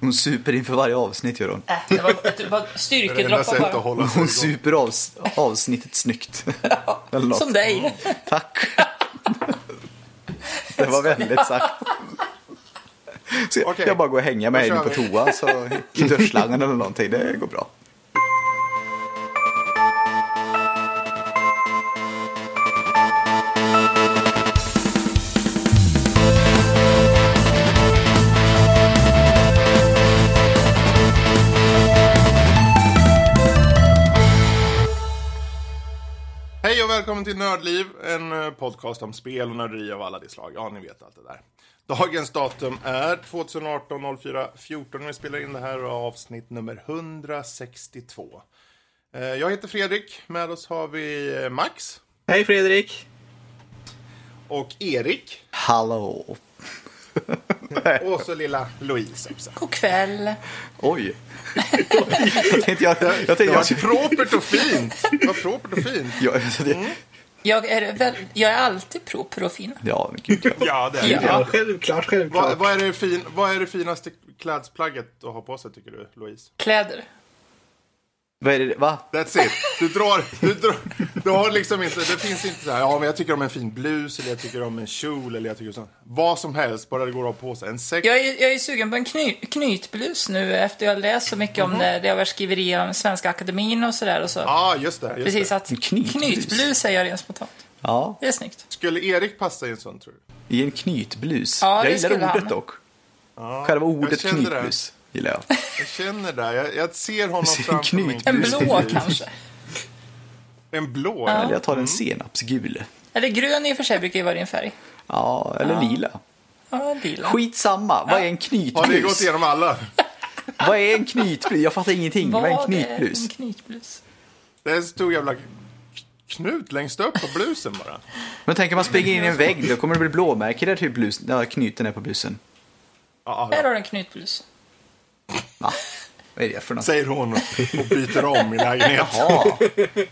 Hon super inför varje avsnitt gör hon. Äh, det var, det var styrkedroppar bara. hålla Hon super avs avsnittet snyggt. Något. Som dig. Tack. Det var väldigt sagt. Så jag, Okej. jag bara går och hänga med Då henne på toa så i dörrslangen eller någonting. Det går bra. Välkommen till Nördliv, en eh, podcast om spel och nörderi av alla de slag. Ja, ni vet allt det där. Dagens datum är 2018 04 14 när vi spelar in det här avsnitt nummer 162. Eh, Jag heter Fredrik, med oss har vi eh, Max Hej Fredrik! och Erik Hallå. och så lilla Louise också. God kväll. Oj. jag tänkte jag... jag, tänkte, Det jag, var propert och fint. Det var propert och fint. jag, alltså det, Jag är, väl, jag är alltid proper och fin. ja, men gud. Ja. Ja, det är Ja. det. Ja, självklart, självklart. Vad, vad, är det fin, vad är det finaste klädesplagget att ha på sig, tycker du, Louise? Kläder. Vad är det? Va? That's it. Du drar, du drar, du har liksom inte, det finns inte så här, ja men jag tycker om en fin blus, eller jag tycker om en kjol, eller jag tycker så. Vad som helst, bara det går att ha på sig. En säck. Jag är, jag är sugen på en kny, knytblus nu efter jag har läst så mycket om det. Det har varit skriverier om Svenska Akademin och sådär. Och så. Ja, just det. Just Precis, det. att knytblus. knytblus är jag rent spontant. Ja, Det är snyggt. Skulle Erik passa i en sån, tror du? i en knytblus. Ja, jag det gillar ordet han. dock. Ja, Själva ordet känner det. Knytblus gillar jag. Jag känner det. Jag, jag ser honom ser en framför mig. En knytblus. blå kanske. En blå? Eller jag Ja. tar en senapsgul. Eller grön i och för sig brukar ju vara din färg. Ja, eller lila. Ja, lila. Skitsamma, vad är en Har vi knytblus? gått igenom alla? Vad är en knytblus? Jag fattar ingenting. Vad är en Vad är knytblus? en knytblus? Det är en stor jävla knut längst upp på blusen bara. Men tänk om man springer in i en vägg, då kommer det bli blåmärke där typ blus, där knuten är på blusen. Ja, Här ja. har du en knytblus. Va? Vad är det för något? Säger hon och byter om i lägenheten. Jaha.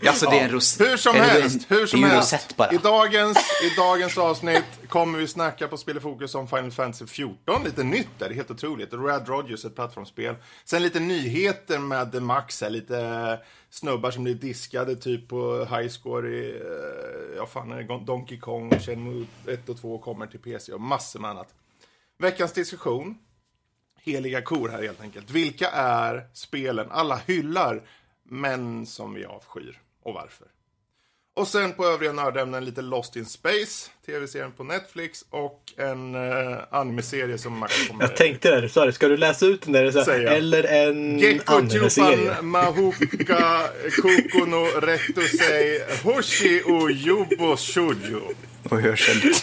Alltså det är en ros... Hur som helst, hur som helst. rosett. I dagens, I dagens avsnitt kommer vi snacka på Spel i fokus om Final Fantasy 14. Lite nytt där, det är helt otroligt. Rad Rogers, ett plattformsspel. Sen lite nyheter med The Max, här, lite snubbar som blir diskade typ på highscore i, eh, ja fan är det Donkey Kong, Shenmue 1 och 2 kommer till PC och massor med annat. Veckans diskussion, heliga kor här helt enkelt. Vilka är spelen alla hyllar, men som vi avskyr och varför? Och sen på övriga nördämnen lite Lost in Space, tv-serien på Netflix och en uh, anime-serie som Max kommer Jag tänkte det, sorry, ska du läsa ut den där? Så här, eller en anime-serie? Mahuka Kokono Retusei Hoshi o Yubo Shoujo. Och hörseln.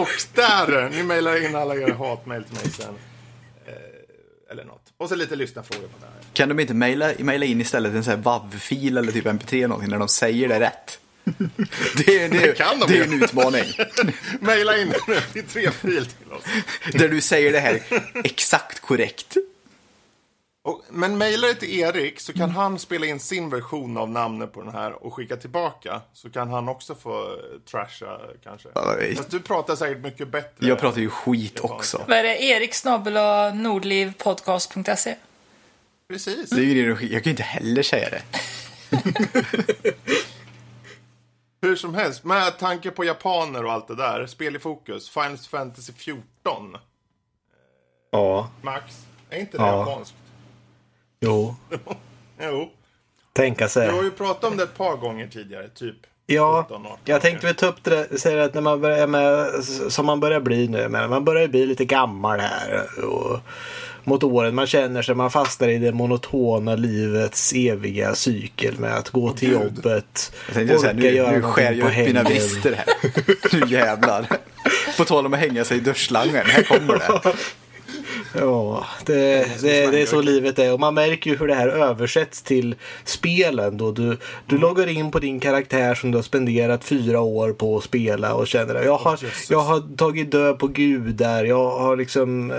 Och där! Ni mejlar in alla era hatmejl till mig sen. Eller något. Och så lite lyssnarfrågor på det här. Kan de inte mejla, mejla in istället en sån här WAV-fil eller typ MP3 eller någonting när de säger det rätt? Det är, det Det kan de det är en utmaning. Mejla in i tre fil till oss. Där du säger det här exakt korrekt. Och, men mejlar det till Erik så kan han spela in sin version av namnet på den här och skicka tillbaka. Så kan han också få trasha kanske. Fast du pratar säkert mycket bättre. Jag pratar ju skit också. Vad är det? Erik snabel och nordlivpodcast.se. Precis. Det är ju det, du- jag kan ju inte heller säga det. Hur som helst, med tanke på japaner och allt det där. Spel i fokus. Final Fantasy 14. Ja, Max. Är inte det Ja. japanskt? Jo. Jo. Tänka Du sig. har ju pratat om det ett par gånger tidigare, typ. Ja, 17, 18 jag tänkte väl ta upp det där, säga att när man börjar med, som man börjar bli nu, men man börjar bli lite gammal här. Och mot åren man känner sig, man fastnar i det monotona livets eviga cykel med att gå till Gud. jobbet, Jag tänkte säga, nu, nu skär jag upp mina brister här. Nu jävlar. På tal om att hänga sig i dörrslangen, här kommer det. Ja, det, det, det är så livet är. Och man märker ju hur det här översätts till spelen. Då du, du loggar in på din karaktär som du har spenderat fyra år på att spela och känner att jag har, jag har tagit död på gudar. Jag har liksom eh,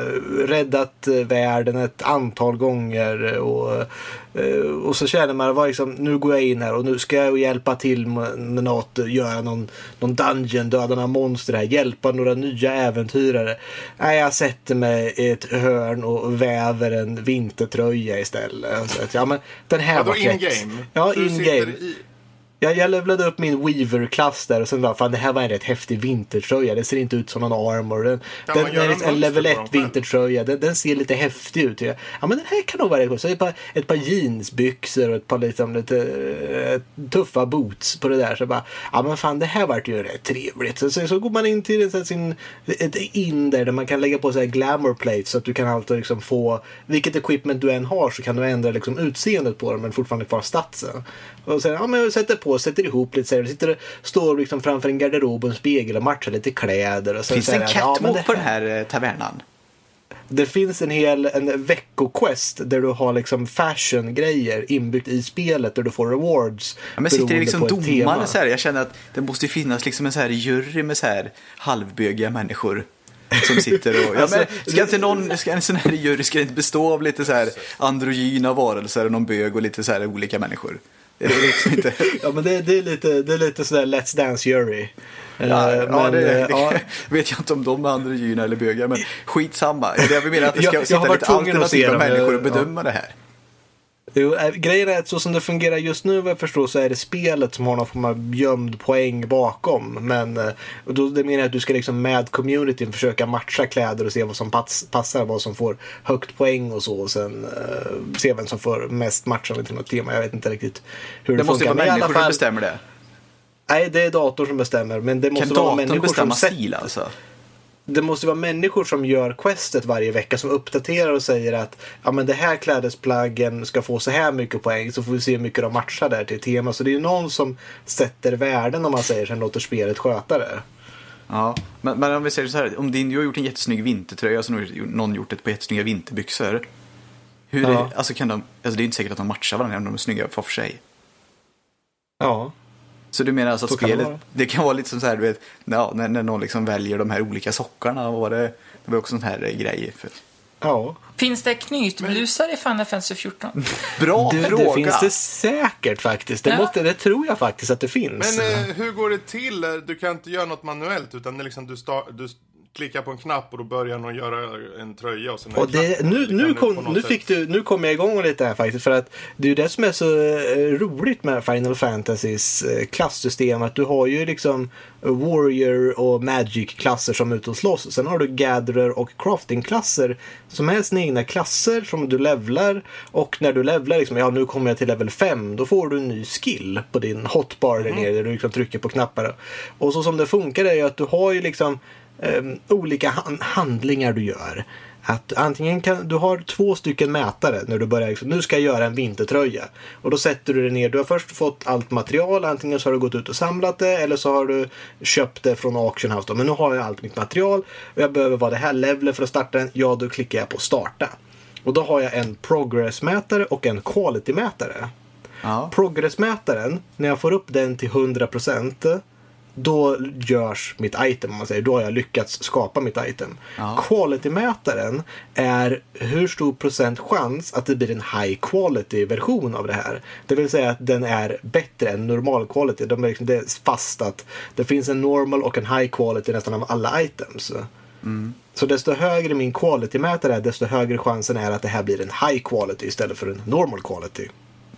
räddat eh, världen ett antal gånger. Och och så känner man vad liksom, nu går jag in här och nu ska jag hjälpa till med, något, göra någon, någon dungeon, döda några monster här, hjälpa några nya äventyrare. Nej, jag sätter mig i ett hörn och väver en vintertröja istället. Så att, ja, men den här Vadå var in-game? Ja, in-game. Jag, jag levlade upp min Weaver-klass där och sen bara, fan det här var en rätt häftig vintertröja. Den ser inte ut som någon armor. Den, Kan den är en mönster level på 1 dem själv? vintertröja. Den, den ser lite häftig ut. Ja, ja men den här kan nog vara rätt cool. Så ett par, ett par jeansbyxor och ett par liksom, lite eh, tuffa boots på det där. Så bara, ja men fan det här vart ju rätt trevligt. Så, så, så går man in till en här sin, ett in där, där man kan lägga på så här glamour plates så att du kan alltid liksom få, vilket equipment du än har så kan du ändra liksom utseendet på dem men fortfarande kvar statsen. Och sen, ja men jag sätter på, sätter ihop lite så här, sitter står liksom framför en garderob och en spegel och matchar lite kläder. Och sen Finns det en jag, ja, men catwalk på den här eh, tavernan? det finns en hel en veckoquest där du har liksom fashion-grejer inbyggt i spelet där du får rewards. Ja, men sitter det liksom domare så här? Jag känner att det måste finnas liksom en så här jury med så här halvbögiga människor. Som sitter och... Ja, men ska inte någon, ska en sån här jury ska det inte bestå av lite så här androgyna varelser och någon bög och lite så här olika människor? Är det liksom inte... Ja men det, det, är lite, det är lite sådär Let's Dance Jury. Ja, Eh, ja, men, det, eh, det ja. vet jag inte om de är androgyna eller bögar, men skitsamma. Jag vill mena att det ska Jag- jag sitta varit lite alternativa människor jag- och bedöma det här. Jo, grejen är att så som det fungerar just nu vad jag förstår så är det spelet som har någon form av gömd poäng bakom. Men eh, och då, det menar jag att du ska liksom med communityn försöka matcha kläder och se vad som pass, passar, vad som får högt poäng och så. Och sen eh, se vem som får mest matchande till något tema. Jag vet inte riktigt hur det, Det måste ju funkar. vara Men i alla människor som fall- bestämmer det. Nej, det är datorn som bestämmer. Men det måste Kan vara datorn människor som bestämma sätter stil alltså? Det måste vara människor som gör questet varje vecka som uppdaterar och säger att ja, men det här klädesplaggen ska få så här mycket poäng så får vi se hur mycket de matchar där till tema. Så det är ju någon som sätter värden om man säger sen låter spelet sköta det. Ja, men, men om vi säger så här, om din, du har gjort en jättesnygg vintertröja så har någon gjort ett par jättesnygga vinterbyxor. Hur är, Ja. alltså kan de, alltså det är inte säkert att de matchar varandra om de är snygga var för sig. Ja. Så du menar alltså att det spelet, vara. det, kan vara lite som så här, du vet, ja, när, när någon liksom väljer de här olika sockarna, vad var det, det var också sån här eh, grej. För, Ja. Finns det knytblusar i Final Fantasy 14? bra Det, fråga! det finns det säkert faktiskt. Det, Ja. måste, det tror jag faktiskt att det finns. Men eh, hur går det till? Du kan inte göra något manuellt utan det liksom du, sta- du klickar på en knapp och då börjar någon göra en tröja och sen Och det, nu, nu, kom, nu, sätt- fick du, nu kom jag igång lite här faktiskt. För att det är ju det som är så eh, roligt med Final Fantasys eh, klasssystem. Att du har ju liksom Warrior och Magic-klasser som är ute och slåss. Sen har du Gatherer och Crafting-klasser som är sina egna klasser som du levlar. Och när du levlar, liksom, ja nu kommer jag till level 5, då får du en ny skill på din hotbar där nere där du liksom trycker på knappar. Och så som det funkar är ju att du har ju liksom eh, olika han- handlingar du gör. Att antingen kan du har två stycken mätare när du börjar, liksom, nu ska jag göra en vintertröja. Och då sätter du det ner, du har först fått allt material, antingen så har du gått ut och samlat det eller så har du köpt det från auction house. Då. Men nu har jag allt mitt material och jag behöver vara det här levelet för att starta den. Ja, då klickar jag på starta. Och då har jag en progressmätare och en quality-mätare. Ja. Progressmätaren, när jag får upp den till 100% då görs mitt item, om man säger. Då har jag lyckats skapa mitt item. Ja. Quality-mätaren är hur stor procent chans att det blir en high quality-version av det här. Det vill säga att den är bättre än normal quality. De är liksom, det är fast att det finns en normal och en high quality nästan av alla items. Så desto högre min quality-mätare är, desto högre chansen är att det här blir en high quality istället för en normal quality.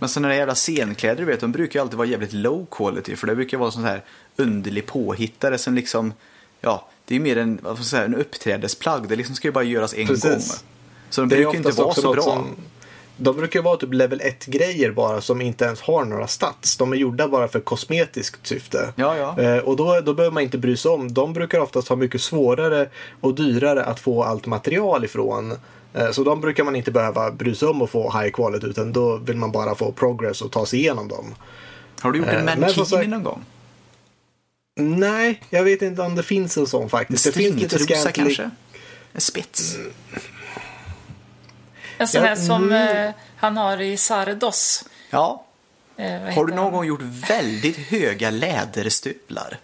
Men sådana där jävla scenkläder du vet, de brukar ju alltid vara jävligt low quality. För det brukar vara sån här underlig påhittare som liksom, ja, det är ju mer en, vad ska säga, en uppträdesplagg. Det liksom ska ju bara göras en Precis. gång. Så de Det brukar ju inte vara så bra. Som, de brukar vara typ level 1-grejer bara som inte ens har några stats. De är gjorda bara för kosmetiskt syfte. Ja, ja. Eh, och då, då behöver man inte bry sig om. De brukar oftast ha mycket svårare och dyrare att få allt material ifrån. Eh, så de brukar man inte behöva bry sig om att få high quality utan då vill man bara få progress och ta sig igenom dem. Har du gjort en Eh, mankini någon gång? Nej, jag vet inte om det finns en sån En faktiskt. Det finns lite stringtrosa scantily- kanske? En spets? En sån Ja, här som mm. eh, han har i Sardos. Ja. Eh, vad Har heter du någon han? gång gjort väldigt höga läderstövlar?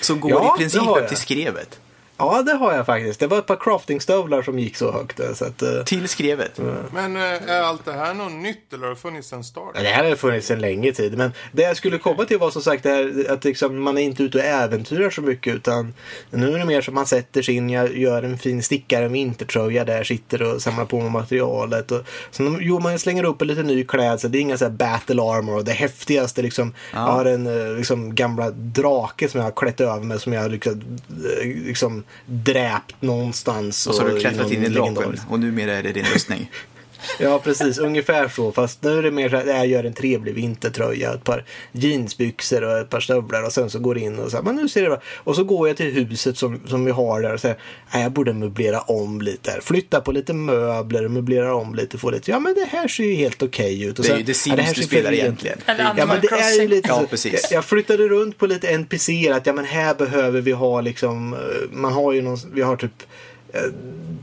Som går Ja, i princip det har upp jag. till skrevet? Ja, det har jag faktiskt. Det var ett par craftingstövlar som gick så högt. Så att, eh, Till skrevet. Men eh, är allt det här något nytt eller har det funnits sen start? Ja, Det här har funnits en längre tid. Men det jag skulle komma till var som sagt det här, att liksom, man är inte ute och äventyrar så mycket. Utan nu är det mer som man sätter sig in, jag gör en fin stickare, en vintertröja där, sitter och samlar på med materialet. Och, sen, jo, man slänger upp en lite ny klädsel. Det är inga så här battle armor. Och det häftigaste liksom, jag har en eh, liksom, gamla drake som jag har klätt över med som jag har liksom, liksom dräpt någonstans. Och så har du klättrat in i draken och numera är det din röstning. Ja, precis. Ungefär så. Fast nu är det mer så att jag gör en trevlig vintertröja, ett par jeansbyxor och ett par stövlar och sen så går det in och så här, men nu ser det bra. Och så går jag till huset som, som vi har där och säger, nej jag borde möblera om lite här. Flytta på lite möbler, möblera om lite, få lite, ja men det här ser ju helt okej ut. Och Det är sen, ju The ja, Sims här du spelar egentligen. Eller Ja men det är ju lite Ja, precis. Jag, jag flyttade runt på lite NPCer att ja men här behöver vi ha liksom, eh, man har ju någon, vi har typ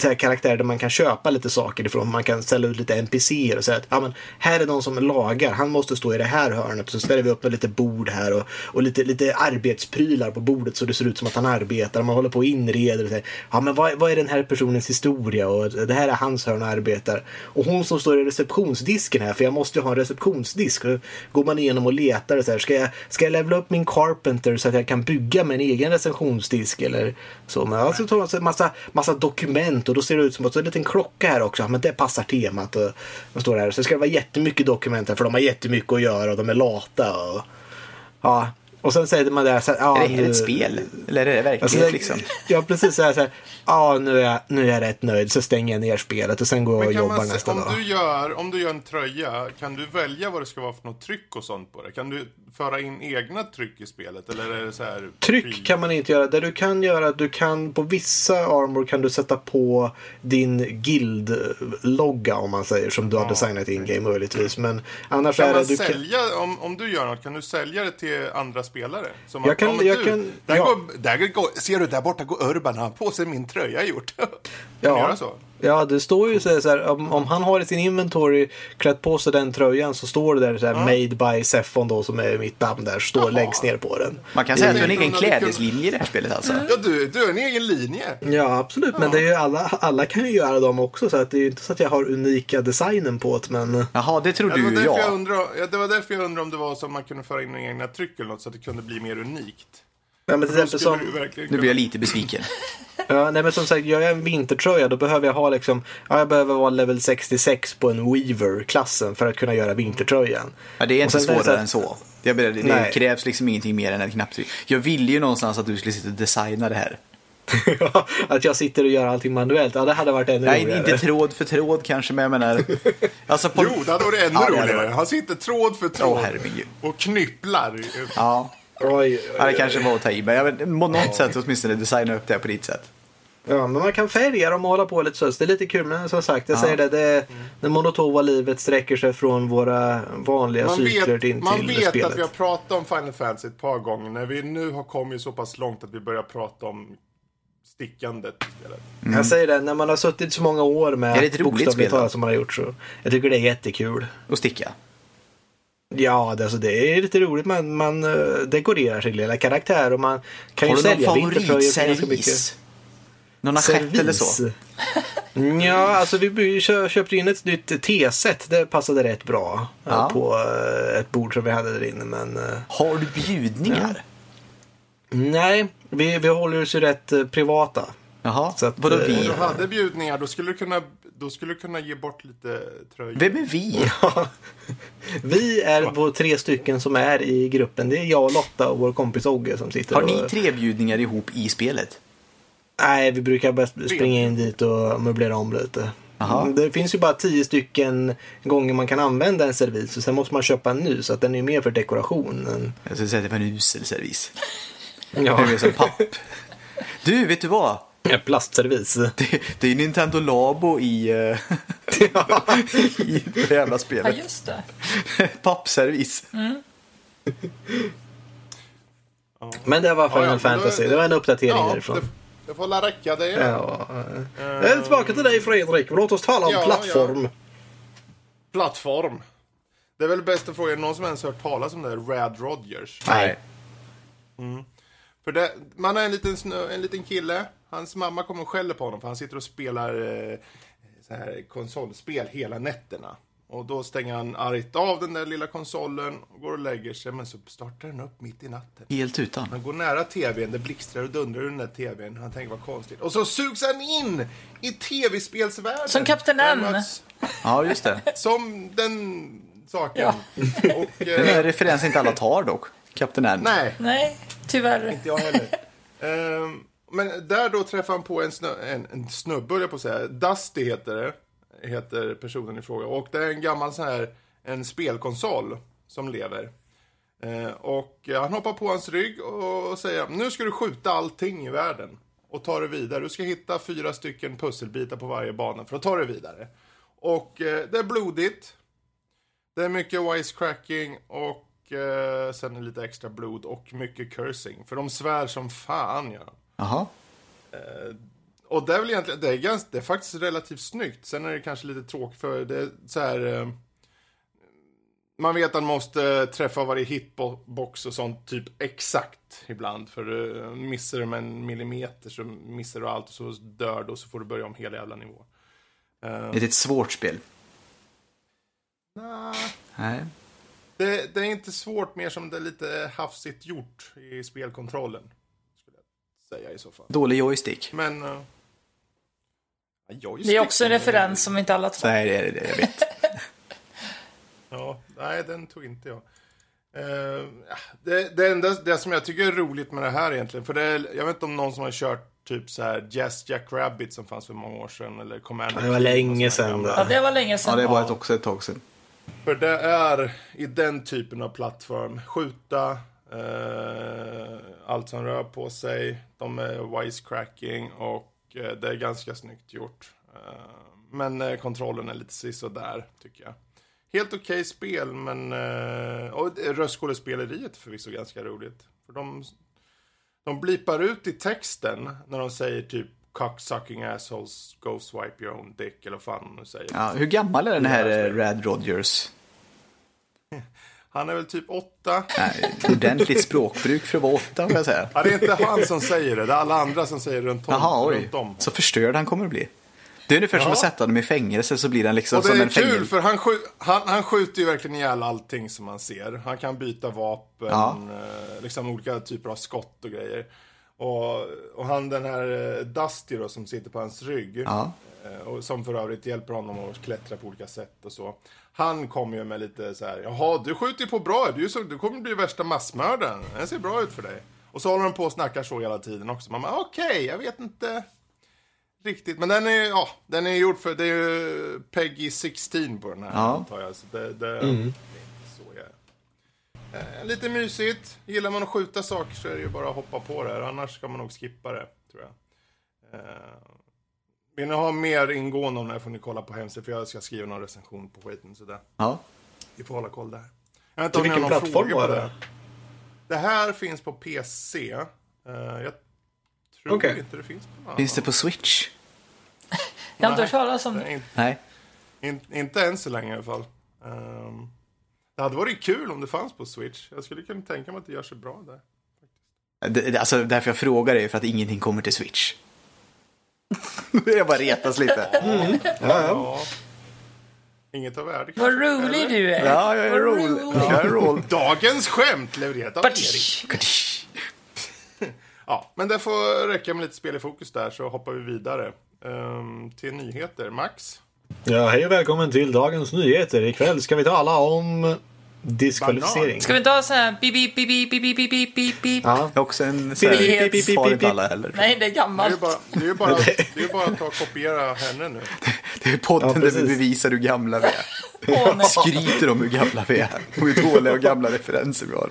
så karaktärer där man kan köpa lite saker ifrån. Man kan ställa ut lite NPCer och säga att ja, men här är någon som lagar. Han måste stå i det här hörnet. Så ställer vi upp med lite bord här och, och lite, lite arbetsprylar på bordet så det ser ut som att han arbetar. Man håller på och inreder och säger ja men vad, vad är den här personens historia och det här är hans hörn och arbetar. Och hon som står i receptionsdisken här för jag måste ju ha en receptionsdisk. Och går man igenom och letar och så här, ska jag, ska jag levla upp min Carpenter så att jag kan bygga med en egen recensionsdisk eller så. Men alltså tar en massa, massa dokument och då ser det ut som att det är en liten klocka här också. Men det passar temat. Och man står här. Så ska det vara jättemycket dokument här för de har jättemycket att göra och de är lata. Och, ja. och sen säger man där så här, ja, är det här nu- ett spel? Eller är det verklighet Alltså, det- liksom? Ja, precis. Så här, så här, ja, nu är, jag, nu är jag rätt nöjd. Så stänger jag ner spelet och sen går jag och jobbar man nästa om, dag. du gör, om du gör en tröja, kan du välja vad det ska vara för något tryck och sånt på det? Kan du föra in egna tryck i spelet? Eller är det så här... Tryck kan man inte göra. Det du kan göra, att du kan på vissa armor kan du sätta på din guild-logga om man säger som du har designat in game möjligtvis. Men annars Kan är det... Du sälja, om, om du gör något, kan du sälja det till andra spelare? Som Jag att, kan- ja, jag du, kan- Där ja. går, där går, ser du, där borta går Urban, han har på sig min tröja gjort. kan Ja. göra så? Ja, det står ju så här, om, om han har i sin inventory klätt på sig den tröjan så står det där så här made by Seffon då som är mitt namn där, står Jaha. längst ner på den. Man kan säga att du har en egen klädeslinje i det här spelet alltså. Ja, du, du har en egen linje. Ja, absolut. Men det är ju alla, alla kan ju göra dem också så att det är ju inte så att jag har unika designen på det men Jaha, det Ja, det, var ju därför jag jag. undrar, ja, det var därför jag undrar om det var så att man kunde föra in egna tryck eller något så att det kunde bli mer unikt. Ja, men till exempel som, du Nu blir jag lite besviken. ja, nej, men som sagt, gör jag en vintertröja då behöver jag ha liksom, ja, jag behöver vara level 66 på en Weaver-klassen för att kunna göra vintertröjan. Ja, det är inte svårare så än så. Jag menar, det, det krävs liksom ingenting mer än ett knapptryck. Jag ville ju någonstans att du skulle sitta och designa det här. att jag sitter och gör allting manuellt, ja det hade varit ännu Nej, roligare. inte tråd för tråd kanske, men jag menar... Alltså på... Jo, det hade varit ännu Ja, roligare. varit. Han sitter tråd för tråd herregud. och knypplar. Ja, Oj, oj, ja, det oj. kanske var att ta i. Men jag på något sätt åtminstone designa upp det här på ditt sätt. Ja, men man kan färga dem och hålla på lite så. så Det är lite kul. Men som sagt, jag Ja. säger det. det, det monotona livet sträcker sig från våra vanliga Man cykler vet, in man till vet spelet. att vi har pratat om Final Fantasy ett par gånger. När vi nu har kommit så pass långt att vi börjar prata om stickandet i spelet. Jag säger det, när man har suttit så många år med Är det ett roligt spel talat som man har gjort så. Jag tycker det är jättekul. Och sticka. Ja, det, alltså, det är lite roligt. Man, man uh, dekorerar sin lilla karaktär och man kan Har ju sälja vintertröjor ganska mycket. Någon assiett eller så? Ja, alltså vi köpte in ett nytt teset. Det passade rätt bra eh, Ja. på eh, ett bord som vi hade där inne. Men eh, Har du bjudningar? nej, vi, vi håller oss ju rätt privata. Jaha, Så att, vadå vi? Om du hade bjudningar, då skulle du kunna, då skulle du kunna ge bort lite tröjor. Vem är vi? Vi är vår tre stycken som är i gruppen. Det är jag och Lotta och vår kompis Ogge som sitter Har ni och... tre bjudningar ihop i spelet? Nej, vi brukar bara springa in dit och möblera om lite. Jaha. Det finns ju bara tio stycken gånger man kan använda en servis och sen måste man köpa en ny så att den är mer för dekoration. än- Jag skulle säga att det var en usel servis. Ja, Det är som papp. Du, vet du vad? en plastservis. Det, det är Nintendo Labo i, eh, i det jävla Ja, spelet. just det. Pappservis. Men det var Final Ja, ja, Fantasy. Det var en uppdatering ja, därifrån. Det, det får la räcka det. Ja. Eh, Tillbaka till dig Fredrik. Låt oss tala om Ja, plattform. Plattform. Det är väl bäst att fråga, är det någon som ens hört talas om det Rad Rogers? Nej. För det, man är en liten, snö, en liten kille. Hans mamma kommer och skäller på honom för han sitter och spelar eh, så här konsolspel hela nätterna. Och då stänger han argt av den där lilla konsolen och går och lägger sig. Men så startar den upp mitt i natten. Helt utan. Han går nära tvn, det blixtrar och dundrar ur den där tvn. Han tänker vad konstigt. Och så sugs han in i tv-spelsvärlden. Som Kapten N. Ja, just det. Som den saken. Ja. Och, Den är eh, en referens inte alla tar dock. Kapten N. nej, Nej, tyvärr. inte jag heller. Ehm, men där då träffar han på en, snö, en, en snubbe, jag på att säga. Dusty heter det. Heter personen i fråga. Och det är en gammal sån här, en spelkonsol som lever. Eh, och han hoppar på hans rygg och säger nu ska du skjuta allting i världen. Och ta det vidare. Du ska hitta fyra stycken pusselbitar på varje bana för att ta det vidare. Och eh, det är blodigt. Det är mycket wisecracking och eh, sen lite extra blod och mycket cursing. För de svär som fan gör de. Jaha. Och det är väl egentligen, det är, ganska, det är faktiskt relativt snyggt. Sen är det kanske lite tråkigt för det är så här... Eh, man vet att man måste träffa varje hitbox och sånt typ exakt ibland. För uh, missar du med en millimeter så missar du allt och så dör du och så får du börja om hela jävla nivå. Det är ett svårt spel. Nah, Nej. det, det är inte svårt, mer som det är lite hafsigt gjort i spelkontrollen. Skulle jag säga i så fall. Dålig joystick. Men... Uh, Det är också en referens som inte alla tar. Nej, det är det. Jag vet. Ja, nej, den tog inte jag. Eh, det, det enda det som jag tycker är roligt med det här egentligen, för det är, jag vet inte om någon som har kört typ så här Jazz Jack Rabbit som fanns för många år sedan, eller Commander Det var länge sedan. Ja, det var länge Ja, sedan. det var ett också ett tag sedan. För det är i den typen av plattform, skjuta, eh, allt som rör på sig, de är wisecracking och det är ganska snyggt gjort. Eh, men eh, kontrollen är lite där tycker jag. Helt okej spel, men... Eh, och röstskådespeleriet är förvisso ganska roligt. För de, de blipar ut i texten när de säger typ cocksucking assholes, go swipe your own dick, eller vad fan nu säger. Ja, hur gammal är den här eh, Rad Rogers? Han är väl typ åtta. Nej, ordentligt språkbruk för att vara åtta, får jag säga. Ja, det är inte han som säger det, det är alla andra som säger runt om. Jaha, oj. runt om. Så förstörd han kommer att bli. Det är ungefär som Ja. att sätta dem i fängelse så blir den liksom Och det som är en kul fängelse. för han, skj han, han skjuter ju verkligen ihjäl allting som man ser. Han kan byta vapen, Ja. eh, liksom olika typer av skott och grejer. Och, och han den här eh, Dusty då som sitter på hans rygg. Ja. eh, Och som för övrigt hjälper honom att klättra på olika sätt och så. Han kommer ju med lite så här, jaha du skjuter ju på bra, du, så, du kommer bli värsta massmördaren. Det ser bra ut för dig. Och så håller de på och snackar så hela tiden också. Man bara, okej, jag vet inte riktigt. Men den är, ja, den är gjord för, det är ju Peggy 16 på den här Ja. antar jag. Så det, det, så jag... Eh, lite mysigt. Gillar man att skjuta saker så är det ju bara att hoppa på det. Annars ska man nog skippa det, tror jag. Eh, vill ni ha mer ingående om det här får ni kolla på hemsidan. För jag ska skriva någon recension på skiten. Så där. Ja. Vi får hålla koll där. Jag vet inte om Till ni har vilken någon plattform fråga på var det? Det här finns på PC. Eh, jag tror Okej. inte det finns på någon Finns det på Switch? Jag har inte Nej. hört talas om det. Inte, Nej. in, inte än så länge i alla fall. Ehm, det hade varit kul om det fanns på Switch. Jag skulle kunna tänka mig att det gör sig bra där. Det, det- alltså, därför jag frågar är för att ingenting kommer till Switch. jag bara retas lite. Ja, ja. Ja. Inget av värde Vad rolig du är. Ja, jag är rolig. Jag är rolig. Dagens skämt levererat av Erik. Ja, men det får räcka med lite spel i fokus där så hoppar vi vidare. Ehm, till nyheter. Max? Ja, hej och välkommen till dagens nyheter. Ikväll ska vi tala om diskvalificering. Ska vi inte ha sån här beep, beep, beep, beep, beep, beep, beep, beep? Ja. Jag är också en sån här, har inte alla heller. Nej, det är Det gammalt. bara, det är ju bara, det är ju bara att ta och kopiera henne nu. Det är podden Ja, där vi bevisar hur gamla vi är. Skryter om hur gamla vi är. Och hur dåliga och gamla referenser vi har.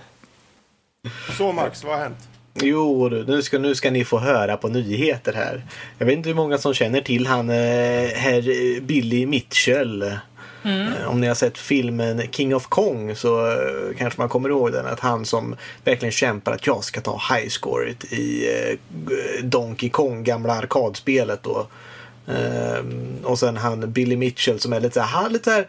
Så Max, vad har hänt? Jo, nu ska, nu ska ni få höra på nyheter här. Jag vet inte hur många som känner till han, eh, herr Billy Mitchell. Mm. Eh, om ni har sett filmen King of Kong så eh, kanske man kommer ihåg den. Att han som verkligen kämpar att jag ska ta highscoret i eh, Donkey Kong, gamla arkadspelet då. Ehm, och sen han Billy Mitchell som är lite så här, han lite här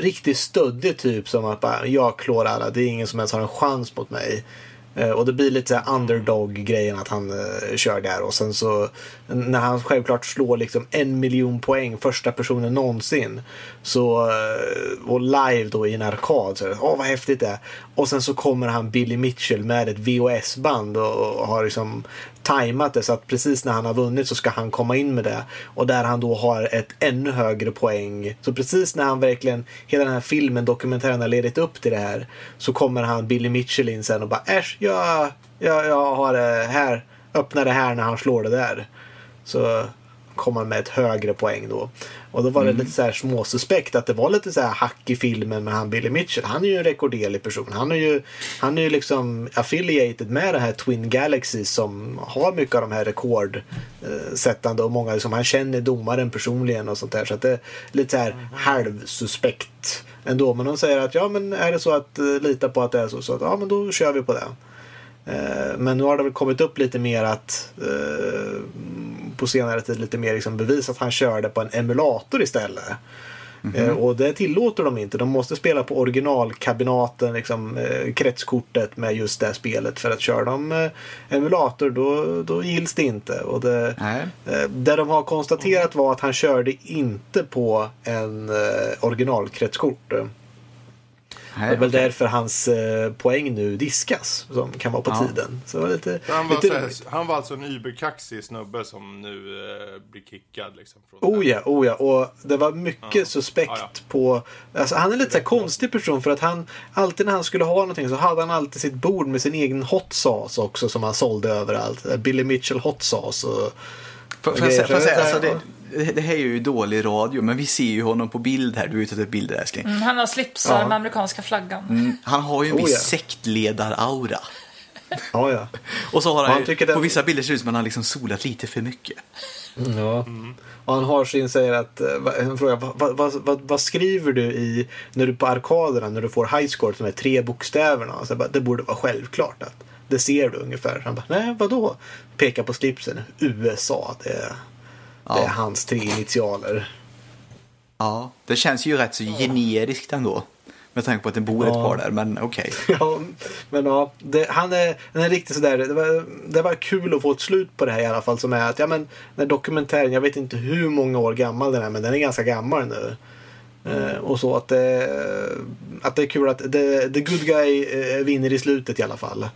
riktigt stöddig typ som att bara, jag klår alla, det är ingen som ens har en chans mot mig. Eh, och det blir lite underdog-grejen att han eh, kör där och sen så när han självklart slår liksom en miljon poäng första personen någonsin. Så, eh, och live då i en arkad. Så, Åh vad häftigt det är. Och sen så kommer han Billy Mitchell med ett VHS-band och, och har liksom tajmat det så att precis när han har vunnit så ska han komma in med det. Och där han då har ett ännu högre poäng. Så precis när han verkligen, hela den här filmen, dokumentären har ledit upp till det här. Så kommer han Billy Mitchell in sen och bara äsch, jag, jag, jag har det här. Öppna det här när han slår det där. Så kom han med ett högre poäng då. Och då var det lite så här småsuspekt att det var lite så här hack i filmen med han Billy Mitchell. Han är ju en rekorderlig person. Han är ju, han är ju liksom affiliated med det här Twin Galaxies som har mycket av de här rekordsättande och många liksom, han känner domaren personligen och sånt där. Så att det är lite så här halvsuspekt ändå. Men de säger att ja men är det så att uh, lita på att det är så, så att, ja men då kör vi på det. Eh, Men nu har det väl kommit upp lite mer att eh, på senare tid lite mer liksom bevis att han körde på en emulator istället. Eh, och det tillåter de inte. De måste spela på originalkabinaten, liksom, eh, kretskortet med just det spelet. För att köra de eh, emulator då, då gills det inte. Och det, eh, det de har konstaterat var att han körde inte på en eh, originalkretskort. Det är väl därför hans eh, poäng nu diskas, som kan vara på Ja. tiden. Så det var lite, han, var lite så här, roligt. han var alltså en überkaxig snubbe som nu eh, blir kickad. Liksom, från Oh ja, oh ja. Och det var mycket Ja. suspekt Ja, ja. på... Alltså, han är lite så här konstig person för att han alltid när han skulle ha någonting så hade han alltid sitt bord med sin egen hot sauce också som han sålde överallt. Billy Mitchell hot sauce. Och, Får, får jag säga, får jag Okej, säga så- alltså, det, det här är ju dålig radio, men vi ser ju honom på bild här. Du är ute efter bilder älskling. Mm, han har slipsar Ja. med amerikanska flaggan. Mm, Han har ju en Oh, viss ja. sektledar-aura. ja, ja. Och så har han, Han ju- på vissa bilder ser det ut som att han har liksom solat lite för mycket. Ja. Och han har sin, säger att, eh, han frågar vad, vad, vad, vad, skriver du i, när du på arkaderna, när du får high score, de här tre bokstäverna? Så bara, det borde vara självklart att det ser du ungefär. Han bara, nej vadå? Pekar på slipsen, USA, det är, det är Ja. hans tre initialer. Ja, det känns ju rätt så generiskt ändå. Med tanke på att det bor ett Ja. par där, men okej. Ja, men ja, det, han är, han är riktigt sådär. Det var, det var kul att få ett slut på det här i alla fall. Som är att, ja men, den dokumentären, jag vet inte hur många år gammal den är, men den är ganska gammal nu. Eh, och så att det, att det är kul att the, the good guy eh, vinner i slutet i alla fall.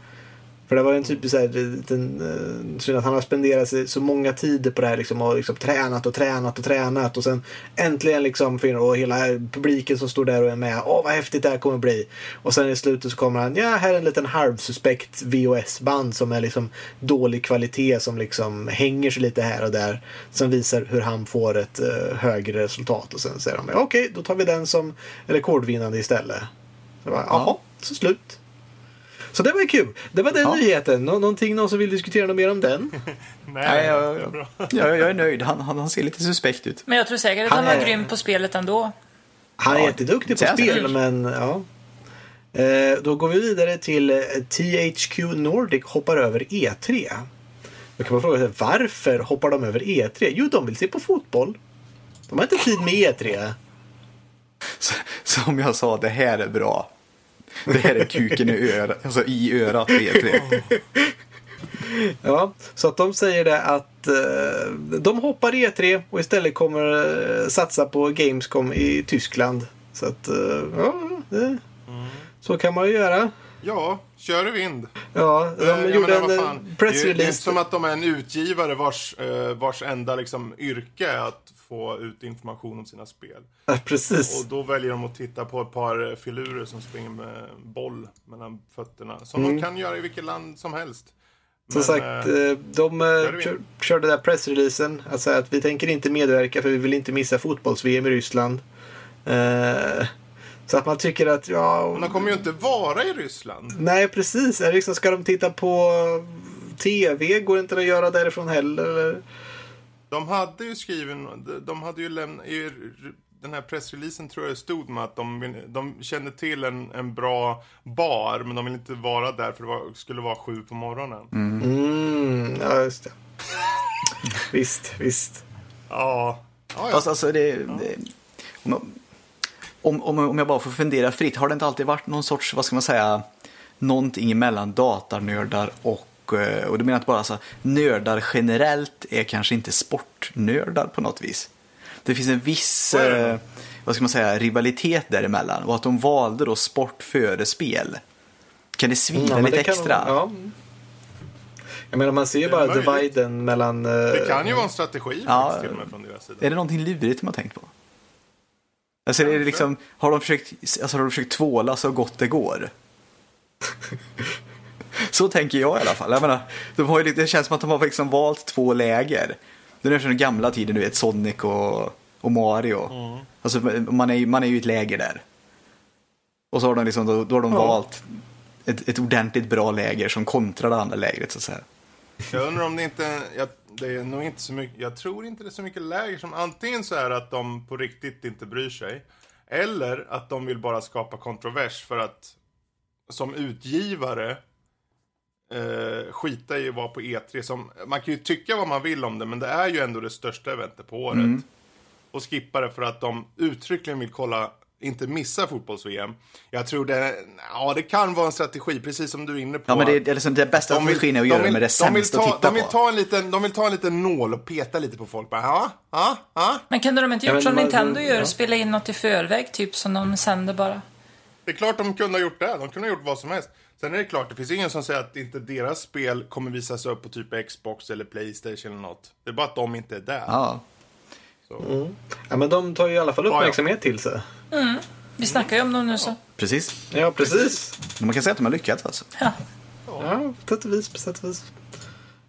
För det var en typisk så här, liten, eh, synd att han har spenderat så många tider på det här liksom, och liksom tränat och tränat och tränat och sen äntligen liksom finner och hela publiken som står där och är med. Åh vad häftigt det här kommer bli. Och sen i slutet så kommer han, ja här är en liten halvsuspekt VHS-band som är liksom dålig kvalitet som liksom hänger sig lite här och där. Som visar hur han får ett eh, högre resultat och sen säger de, okej då tar vi den som rekordvinnande istället. Så bara, Jaha, så slut. Så det var ju kul. Det var den Ja. nyheten. Nå- någonting någon som vill diskutera något mer om den? Nej, Nej, jag, jag, jag är nöjd. Han, han, han ser lite suspekt ut. Men jag tror säkert att Han han var är- grym på spelet ändå. Han är Ja, jätteduktig på spel, men ja. Eh, då går vi vidare till eh, THQ Nordic hoppar över E3. Då kan man fråga sig varför hoppar de över E3? Jo, de vill se på fotboll. De har inte tid med E E3. Så, som jag sa, det här är bra. Det här är kuken i örat, alltså i örat på E3. Ja, så att de säger det att eh, de hoppar E3 och istället kommer eh, satsa på Gamescom i Tyskland. Så att, eh, ja, det, så kan man ju göra. Ja, kör i vind. Ja, de Eh, jag gjorde menar, en eh, det, är, pressrelease. inte som att de är en utgivare vars, vars enda liksom, yrke är att få ut information om sina spel. Ja, precis. Och då väljer de att titta på ett par filurer som springer med boll mellan fötterna. Som Mm. de kan göra i vilket land som helst. Som Men, sagt, eh, eh, de eh, kör, körde där pressreleasen. Alltså att vi tänker inte medverka för vi vill inte missa fotbolls-VM i Ryssland. Så att man tycker att, ja... men de kommer ju inte vara i Ryssland. Nej, precis. Liksom, ska de titta på TV? Går det inte att göra därifrån heller? De hade ju skrivit, de hade ju lämnat, i den här pressreleasen tror jag det stod med att de, de kände till en, en bra bar, men de vill inte vara där för det var, skulle vara sju på morgonen. Mm, ja, just det. visst, visst. Ja. Ja, ja. Fast alltså det... det om, jag- om, om, om jag bara får fundera fritt, har det inte alltid varit någon sorts, vad ska man säga, någonting mellan datanördar och Och, eh, och du menar att bara alltså, nördar generellt är kanske inte sportnördar på något vis? Det finns en viss Så eh, vad ska man säga, rivalitet däremellan och att de valde då sport före spel. Kan det svida Ja, lite det kan- extra? Ja. Jag menar man ser ju bara dividen mellan... eh, Det kan ju vara en strategi Ja. faktiskt, till och med från deras sida. Är det någonting lurigt har tänkt på? Alltså, är det liksom, har, de försökt, alltså, har de försökt tvåla så gott det går? så tänker jag i alla fall. Jag menar, de har ju, det känns som att de har liksom valt två läger. Det är nästan den gamla tiden, du vet, Sonic och, och Mario. Alltså, man, är, man är ju i ett läger där. Och så har de, liksom, då, då har de Ja. valt ett, ett ordentligt bra läger som kontrar det andra lägret. Så att säga. Jag undrar om det inte, jag, det är nog inte så mycket, jag tror inte det är så mycket läger som antingen så är att de på riktigt inte bryr sig. Eller att de vill bara skapa kontrovers för att som utgivare eh, skita i att vara på E3. Som, man kan ju tycka vad man vill om det, men det är ju ändå det största eventet på året. Mm. Och skippa det för att de uttryckligen vill kolla, inte missa fotbolls-VM. Jag tror det, ja det kan vara en strategi, precis som du är inne på. Ja, men det, är liksom det bästa strategin är att göra det med det de vill sämsta ta, att titta de vill på. ta en liten, De vill ta en liten nål och peta lite på folk. Bara, ja, ja, ja. Men kunde de inte Ja, gjort men som Nintendo gör? ja. Spela in något i förväg, typ som de sänder bara. Det är klart de kunde ha gjort det. De kunde ha gjort vad som helst. Sen är det klart, det finns ingen som säger att inte deras spel kommer visas upp på typ Xbox eller Playstation eller något. Det är bara att de inte är där. Ja. Ja, men de tar ju i alla fall uppmärksamhet till sig. Vi snackar ju om dem nu så. Precis. Ja, precis. Man kan säga att de har lyckats alltså. Ja. Ja, på sätt och vis. På sätt och vis.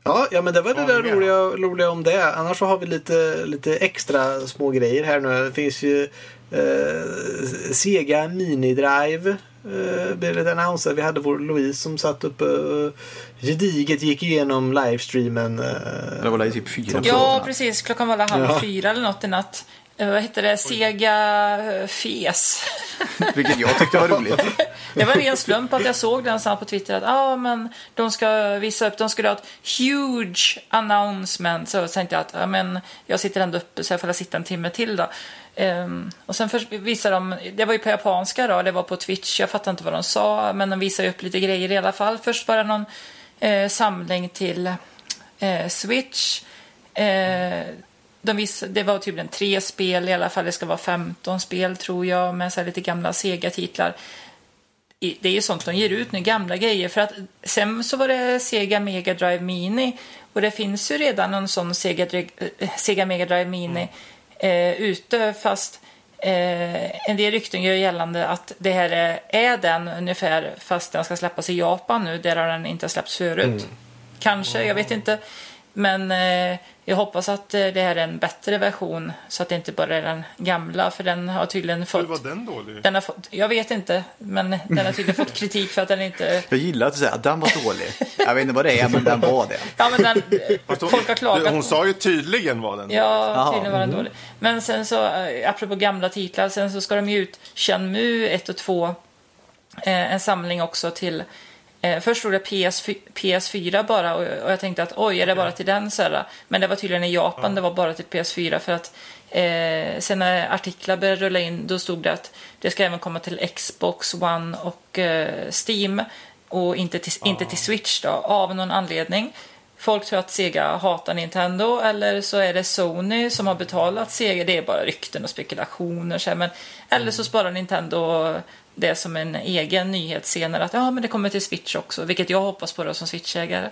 Ja, ja, men det var det där roliga, roliga om det. Annars så har vi lite, lite extra små grejer här nu. Det finns ju eh, Sega Mini-Drive. Eh, blev det annonsat. Vi hade vår Louise som satt uppe och gediget gick igenom livestreamen. Eh, Det var väl typ fyra Ja, precis. Klockan var väl halv Ja. fyra eller något i natt. Eh, vad hette det? Sega eh, Fes. Vilket jag tyckte var roligt. Det var en ren slump att jag såg den sen på Twitter att ah, men de ska visa upp, de skulle ha ett huge announcement. Så tänkte jag att ah, men jag sitter ändå uppe så jag får sitta en timme till då. Um, och sen först visade de, det var ju på japanska då, det var på Twitch, jag fattar inte vad de sa, men de visade upp lite grejer i alla fall. Först var det någon eh, samling till eh, Switch. Eh, de vis, det var tydligen tre spel i alla fall, det ska vara 15 spel tror jag, med så här lite gamla Sega-titlar det är ju sånt de ger ut nu, gamla grejer. För att sen så var det Sega Mega Drive Mini och det finns ju redan en sån Sega, eh, Sega Mega Drive Mini mm eh, ute fast eh, en del rykten gör gällande att det här är, är den ungefär fast den ska släppas i Japan nu där har den inte släppts förut. Kanske, jag vet inte. Men eh, jag hoppas att eh, det här är en bättre version så att det inte bara är den gamla för den har tydligen Hur fått var den dålig? den har fått, jag vet inte, men den har tydligen fått kritik för att den inte... Jag gillar att du säger att den var dålig. Jag vet inte vad det är, men den var det. Ja, men den, folk har klagat. Hon sa ju tydligen vad den Ja, Jaha. tydligen var den dålig. Men sen så, eh, apropå gamla titlar, sen så ska de ju ut Shenmue 1 och 2. Eh, en samling också till... Eh, först stod det PS, PS4 bara och, och jag tänkte att oj, är det bara till den? Så här, men det var tydligen i Japan, det var bara till PS4 för att eh, sen när artiklar började rulla in då stod det att det ska även komma till Xbox One och eh, Steam och inte till, inte till Switch då, av någon anledning. Folk tror att Sega hatar Nintendo eller så är det Sony som har betalat Sega. Det är bara rykten och spekulationer. Så men, eller så sparar Nintendo det som en egen nyhet senare. Att ja, men det kommer till Switch också. Vilket jag hoppas på då som Switch-ägare.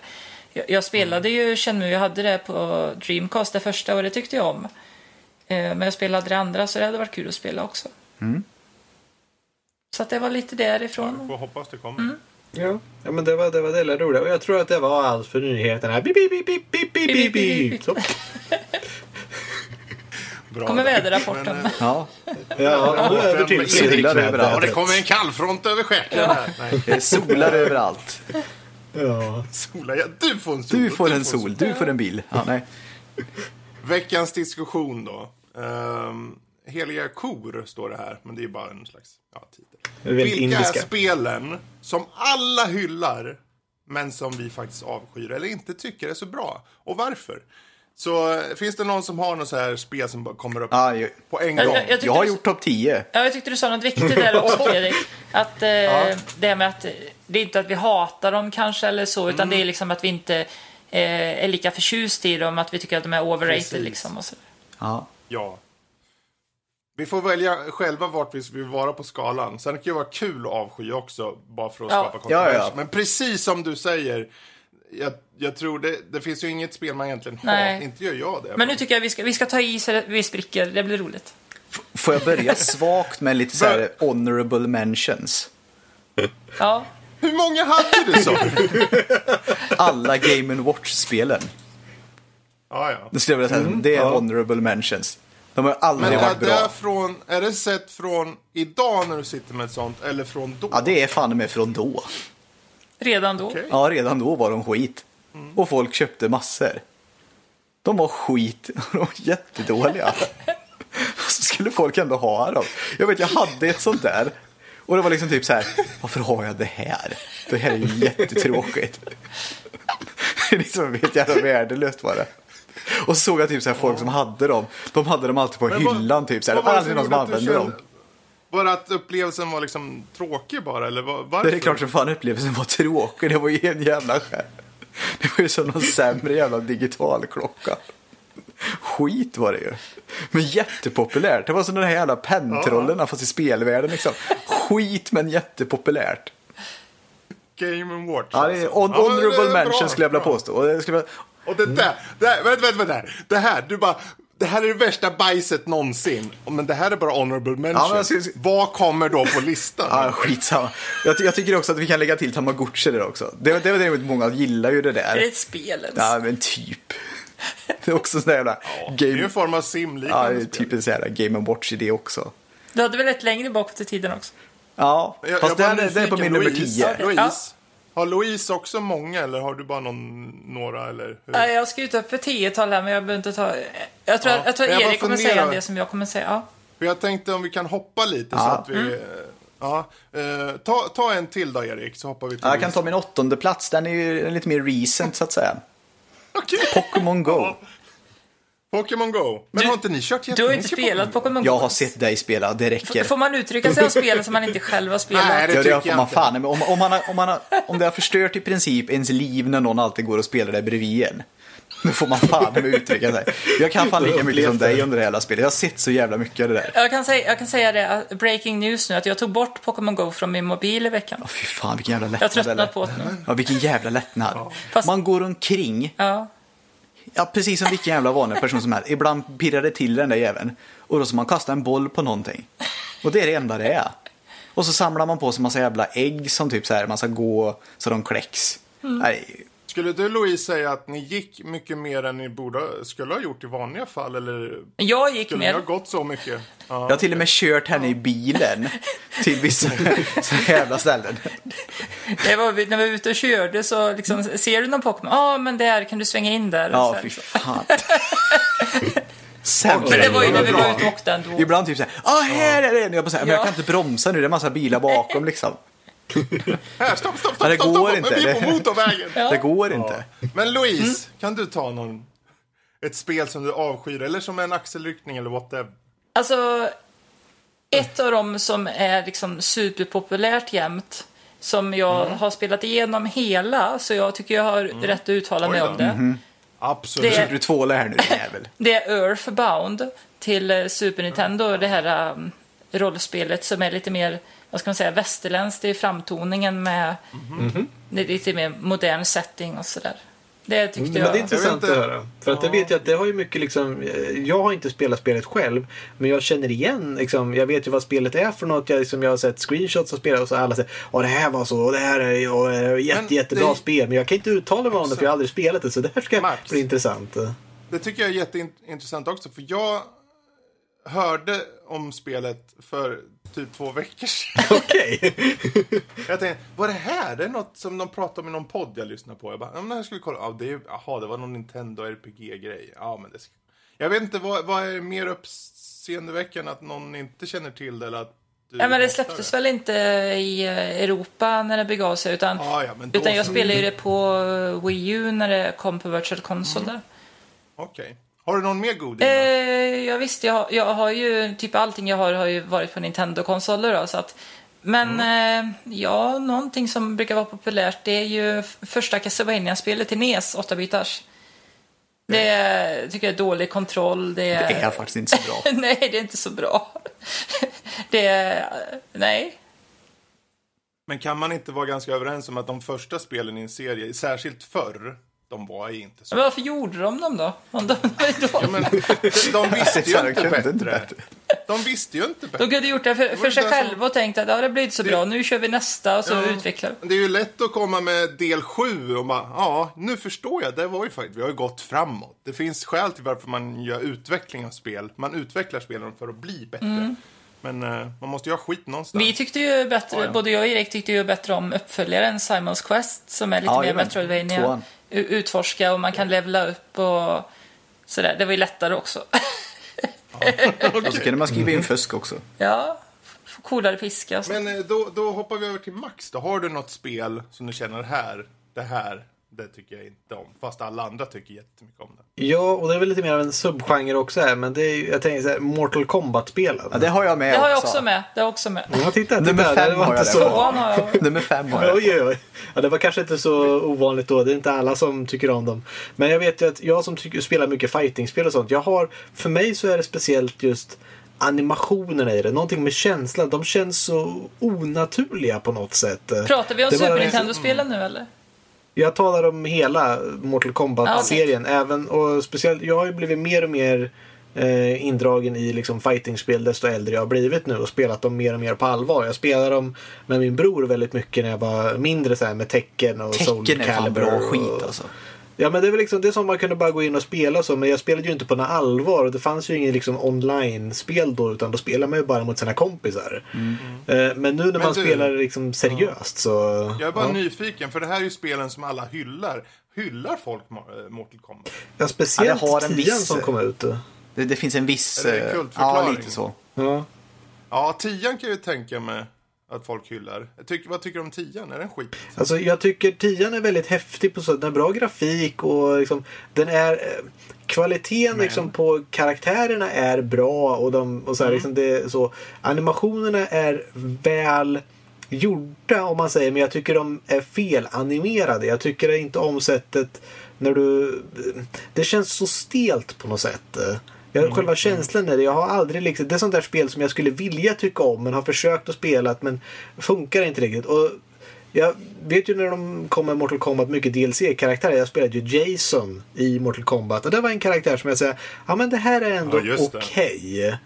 Jag, jag spelade ju Shenmue, jag hade det på Dreamcast det första och det tyckte jag om. Eh, Men jag spelade det andra så det hade varit kul att spela också. Så att det var lite därifrån. Får hoppas det kommer. Mm. Ja, ja men det var det var det lilla roliga. Och jag tror att det var allt för nyheterna. Bip, bip, bip, bip, bip, bip, bip. Bra. Kommer väderrapporten. Men, eh, Ja, Ja, nu över till Solar Fredrik. Ja, det kommer en kallfront över stjärten här. Nej, det är solar överallt. Ja. sola, ja, du får en sol. Du får en sol, du får en bil. Ja, nej. Veckans diskussion då. Um, heliga kor står det här, men det är bara en slags ja, titel. Vilka indiska. är spelen som alla hyllar, men som vi faktiskt avskyr eller inte tycker är så bra? Och varför? Så eh, finns det någon som har något så här spel som bara kommer upp Ja, jag, på en gång? jag- jag jag har du- gjort topp 10. Ja, jag tyckte du sa något viktigt där också Fredrik. Att, eh, Det här med att det är inte att vi hatar dem kanske eller så, utan det är liksom att vi inte eh, är lika förtjust i dem, att vi tycker att de är overrated Precis. liksom. Och så. Ja. Ja. Vi får välja själva vart vi vill vara på skalan. Sen kan det ju vara kul att avsky också, bara för att Ja. skapa kontrovers. Ja, ja. Men precis som du säger, jag, jag tror det, det finns ju inget spel man egentligen Nej. har. Inte gör jag det. Men nu tycker jag vi ska, vi ska ta i så vi spricker, det blir roligt. F- Får jag börja svagt med lite så här honorable mentions? Ja, Hur många hade du så? Alla Game Watch-spelen. ja, ja. Det skulle jag vilja säga. Det är honorable mentions. De har aldrig Men är varit bra. från, är det sett från idag när du sitter med ett sånt, eller från då? Ja, det är fan med från då. Redan då. Okej. Ja, redan då var de skit. Och folk köpte massor. De var skit. De var jättedåliga. Och så skulle folk ändå ha dem. Jag vet, jag hade ett sånt där. Och det var liksom typ så här, varför har jag det här? Det här är ju jättetråkigt. Det är liksom helt jävla värdelöst var det. Och så såg jag typ så här folk som hade dem. De hade dem alltid på Men vad- hyllan typ. Så här. Det var aldrig någon som använde dem. Var det att upplevelsen var liksom tråkig bara, eller var, varför? Det är klart som fan upplevelsen var tråkig. Det var ju en jävla skär. Det var ju som någon sämre jävla digital klocka. Skit var det ju. Men jättepopulärt. Det var som de här jävla penntrollerna fast i spelvärlden liksom. Skit men jättepopulärt. Game Watch. Ja, det är alltså. on- Ja, honorable mention skulle jag vilja påstå. Och det skulle jag... Och det där, det här, vänta, vänta, vänta. Det här, du bara, det här är det värsta bajset någonsin. Men det här är bara honorable mention. Ja, skulle- Vad kommer då på listan? Ja, skitsamma. Jag, ty- jag tycker också att vi kan lägga till Tamagotchi där också. Det, det var däremot många gillar ju det Är det där. ett spel ens? Ja, men typ. Det är också sån där jävla Det är ju game... en form av Ja, simliknande spel. typ en sån här Game Watch idé också. Du hade väl ett längre bakåt i tiden också? Ja, Jag- fast jag det, är- det är på min nummer Louise, 10. Louise. Har Louise också många eller har du bara någon, några eller? Hur? Nej, Jag har skrivit upp ett tiotal här, men jag behöver inte ta... Jag tror, Ja, jag tror jag Erik kommer säga det som jag kommer säga. Ja. För jag tänkte om vi kan hoppa lite så Ja. att vi... Ja, eh, ta, ta en till då Erik så hoppar vi till Ja, jag kan ta min åttonde plats. Den är ju lite mer recent så att säga. Okej. Pokémon Go. Pokémon Go. Men Du- har inte ni kört Du har jättemycket inte spelat Pokémon Go. Jag har sett dig spela, det räcker. Får man uttrycka sig om spel som man inte själv har spelat? Nej, det Ja, det tycker får jag man inte. fan. Men om, om, man har, om, man har, om det har förstört i princip ens liv när någon alltid går och spelar där bredvid en. Då får man fan med uttrycka sig. Jag kan fan lika mycket som dig under det hela spelet. Jag har sett så jävla mycket av det där. Jag kan, säga, jag kan säga det, att breaking news nu, att jag tog bort Pokémon Go från min mobil i veckan. Åh, fy fan vilken jävla Jag har lättnad. tröttnat på det nu. Ja, vilken jävla lättnad. Fast- Man går omkring, Ja. Ja, precis som vilken jävla vanlig person som helst. Ibland pirrar det till den där jäveln. Och då ska man kasta en boll på någonting. Och det är det enda det är. Och så samlar man på sig massa jävla ägg som typ så här, man ska gå så de kläcks. Nej, Skulle du Louise säga att ni gick mycket mer än ni borde, skulle ha gjort i vanliga fall? Eller Jag gick skulle ni ha gått så mycket? Ja. Jag har till och med kört henne i bilen till vissa så jävla ställen. Det var, när vi var ute och körde så liksom, ser du någon Pokémon? Ja, men där kan du svänga in där. Ja, fy fan. Sämre. Men det var ju när vi Bra. var ute och åkte ändå. Ibland typ såhär, ah här är det! Och jag, bara men jag Ja. kan inte bromsa nu, det är massa bilar bakom liksom. Här, stopp, stopp, stopp, Ja, det stopp, går stopp, inte. Vi är på Det- motorvägen. Ja. Det går inte. Men Louise, Mm. kan du ta någon, ett spel som du avskyr eller som en axelryckning eller whatever? Alltså, ett av dem som är liksom superpopulärt jämt, som jag Mm. har spelat igenom hela, så jag tycker jag har rätt att uttala mig om det. Absolut. Det- Försöker du tvåla här nu jävel? Det är Earthbound till Super Nintendo, det här um, rollspelet som är lite mer, vad ska man säga, västerländskt i framtoningen med det är lite mer modern setting och sådär. Det tyckte Men det jag. är intressant Jag att inte. höra. För att jag vet ju att det har ju mycket liksom, eh, jag har inte spelat spelet själv. Men jag känner igen, liksom, jag vet ju vad spelet är för något. Jag, liksom, jag har sett screenshots av spelet och så alla säger Åh det här var så, och det här är eh, jätte, Men jättebra det- spel. Men jag kan inte uttala mig om det för jag har aldrig spelat det. Så det här ska Max. bli intressant. Det tycker jag är jätteintressant också, för jag hörde om spelet för typ två veckor sedan. Okej. Jag tänkte, vad är det här? Det är något som de pratar om i någon podd jag lyssnar på. Jag bara, ja, men det här ska vi kolla. Ja, det är, jaha, det var någon Nintendo RPG-grej. Ja, men det ska... Jag vet inte, vad, vad är mer uppseendeväckande att någon inte känner till det eller att Ja, men det släpptes väl inte i eh, Europa när det begav sig utan, Ja, ja, utan jag spelade ju det på eh, Wii U när det kom på Virtual Console där. Okej. Har du någon mer goding? Eh, ja, visst, jag, jag har ju typ allting jag har har ju varit på Nintendo-konsoler då, så att Men eh, ja, någonting som brukar vara populärt det är ju första Castlevania-spelet till NES, 8-bitars. Det är, tycker jag är dålig kontroll. Det är, Det är faktiskt inte så bra. nej, det är inte så bra. det är, nej. Men kan man inte vara ganska överens om att de första spelen i en serie, särskilt förr, de var inte så Men varför gjorde de dem då? Om de var Ja, men, de visste ju inte bättre. inte bättre. De visste ju inte bättre. De kunde gjort det för, för sig det som- själva och tänkt att ja, det blir inte så bra, nu kör vi nästa och så Ja. utvecklar. Det är ju lätt att komma med del sju och bara, ja, nu förstår jag. Det var ju faktiskt, vi har ju gått framåt. Det finns skäl till varför man gör utveckling av spel. Man utvecklar spelen för att bli bättre. Men eh, man måste ju ha skit någonstans. Mm. Vi tyckte ju bättre, Ja, ja. både jag och Erik tyckte ju bättre om uppföljaren Simons Quest som är lite Ja, mer. Metroidvania. Tvåan. Utforska och man kan levla upp och sådär. Det var ju lättare också. Och så kunde man skriva in fusk också. ja, få coolare piska. Men eh, då, då hoppar vi över till Max då. Har du något spel som du känner här, det här, det tycker jag inte om. Fast alla andra tycker jättemycket om det. Ja, och det är väl lite mer av en subgenre också här, men det är ju, jag tänker så här, Mortal Kombat-spelen. Ja, det har jag med Det har jag också. också med. Det har jag också med. Ja, titta, titta. Nummer fem det var har inte jag så... det. Har jag. Nummer fem har jag. Oj, oj, oj. Ja, det var kanske inte så ovanligt då. Det är inte alla som tycker om dem. Men jag vet ju att jag som tycker, spelar mycket fightingspel och sånt. Jag har, för mig så är det speciellt just animationerna i det. Någonting med känslan. De känns så onaturliga på något sätt. Pratar vi om Super Nintendo-spelen nu eller? Jag talar om hela Mortal Kombat-serien. även och speciellt, jag har ju blivit mer och mer eh, indragen i liksom fightingspel desto äldre jag har blivit nu och spelat dem mer och mer på allvar. Jag spelade dem med min bror väldigt mycket när jag var mindre så här, med Tekken och Soul Tecken är fan Calibur bra och- skit alltså. Ja men det är väl liksom det är som man kunde bara gå in och spela så men jag spelade ju inte på något allvar och det fanns ju ingen liksom online-spel då utan då spelade man ju bara mot sina kompisar. Eh, men nu när man du- spelar liksom seriöst så... Jag är bara ja. nyfiken, för det här är ju spelen som alla hyllar. Hyllar folk eh, Mortal Kombat? Ja, speciellt Ja, det har en tian viss- som kom ut. Det, det finns en viss... Är det en eh? Ja, lite så. Ja. Ja, tian kan jag ju tänka mig att folk hyllar. Tycker, vad tycker du om tian? Är den skit? Alltså jag tycker tian är väldigt häftig på så Den har bra grafik och liksom den är eh, Kvaliteten liksom på karaktärerna är bra och, de, och så här, liksom det, så Animationerna är väl gjorda om man säger men jag tycker de är felanimerade. Jag tycker inte om sättet när du Det känns så stelt på något sätt. Jag, Själva känslan är det. Jag har aldrig liksom, det är sånt där spel som jag skulle vilja tycka om men har försökt att spela men funkar inte riktigt. Och jag vet ju när de kom med Mortal Kombat mycket DLC-karaktärer. Jag spelade ju Jason i Mortal Kombat och det var en karaktär som jag säger, ja men det här är ändå Ja, just det.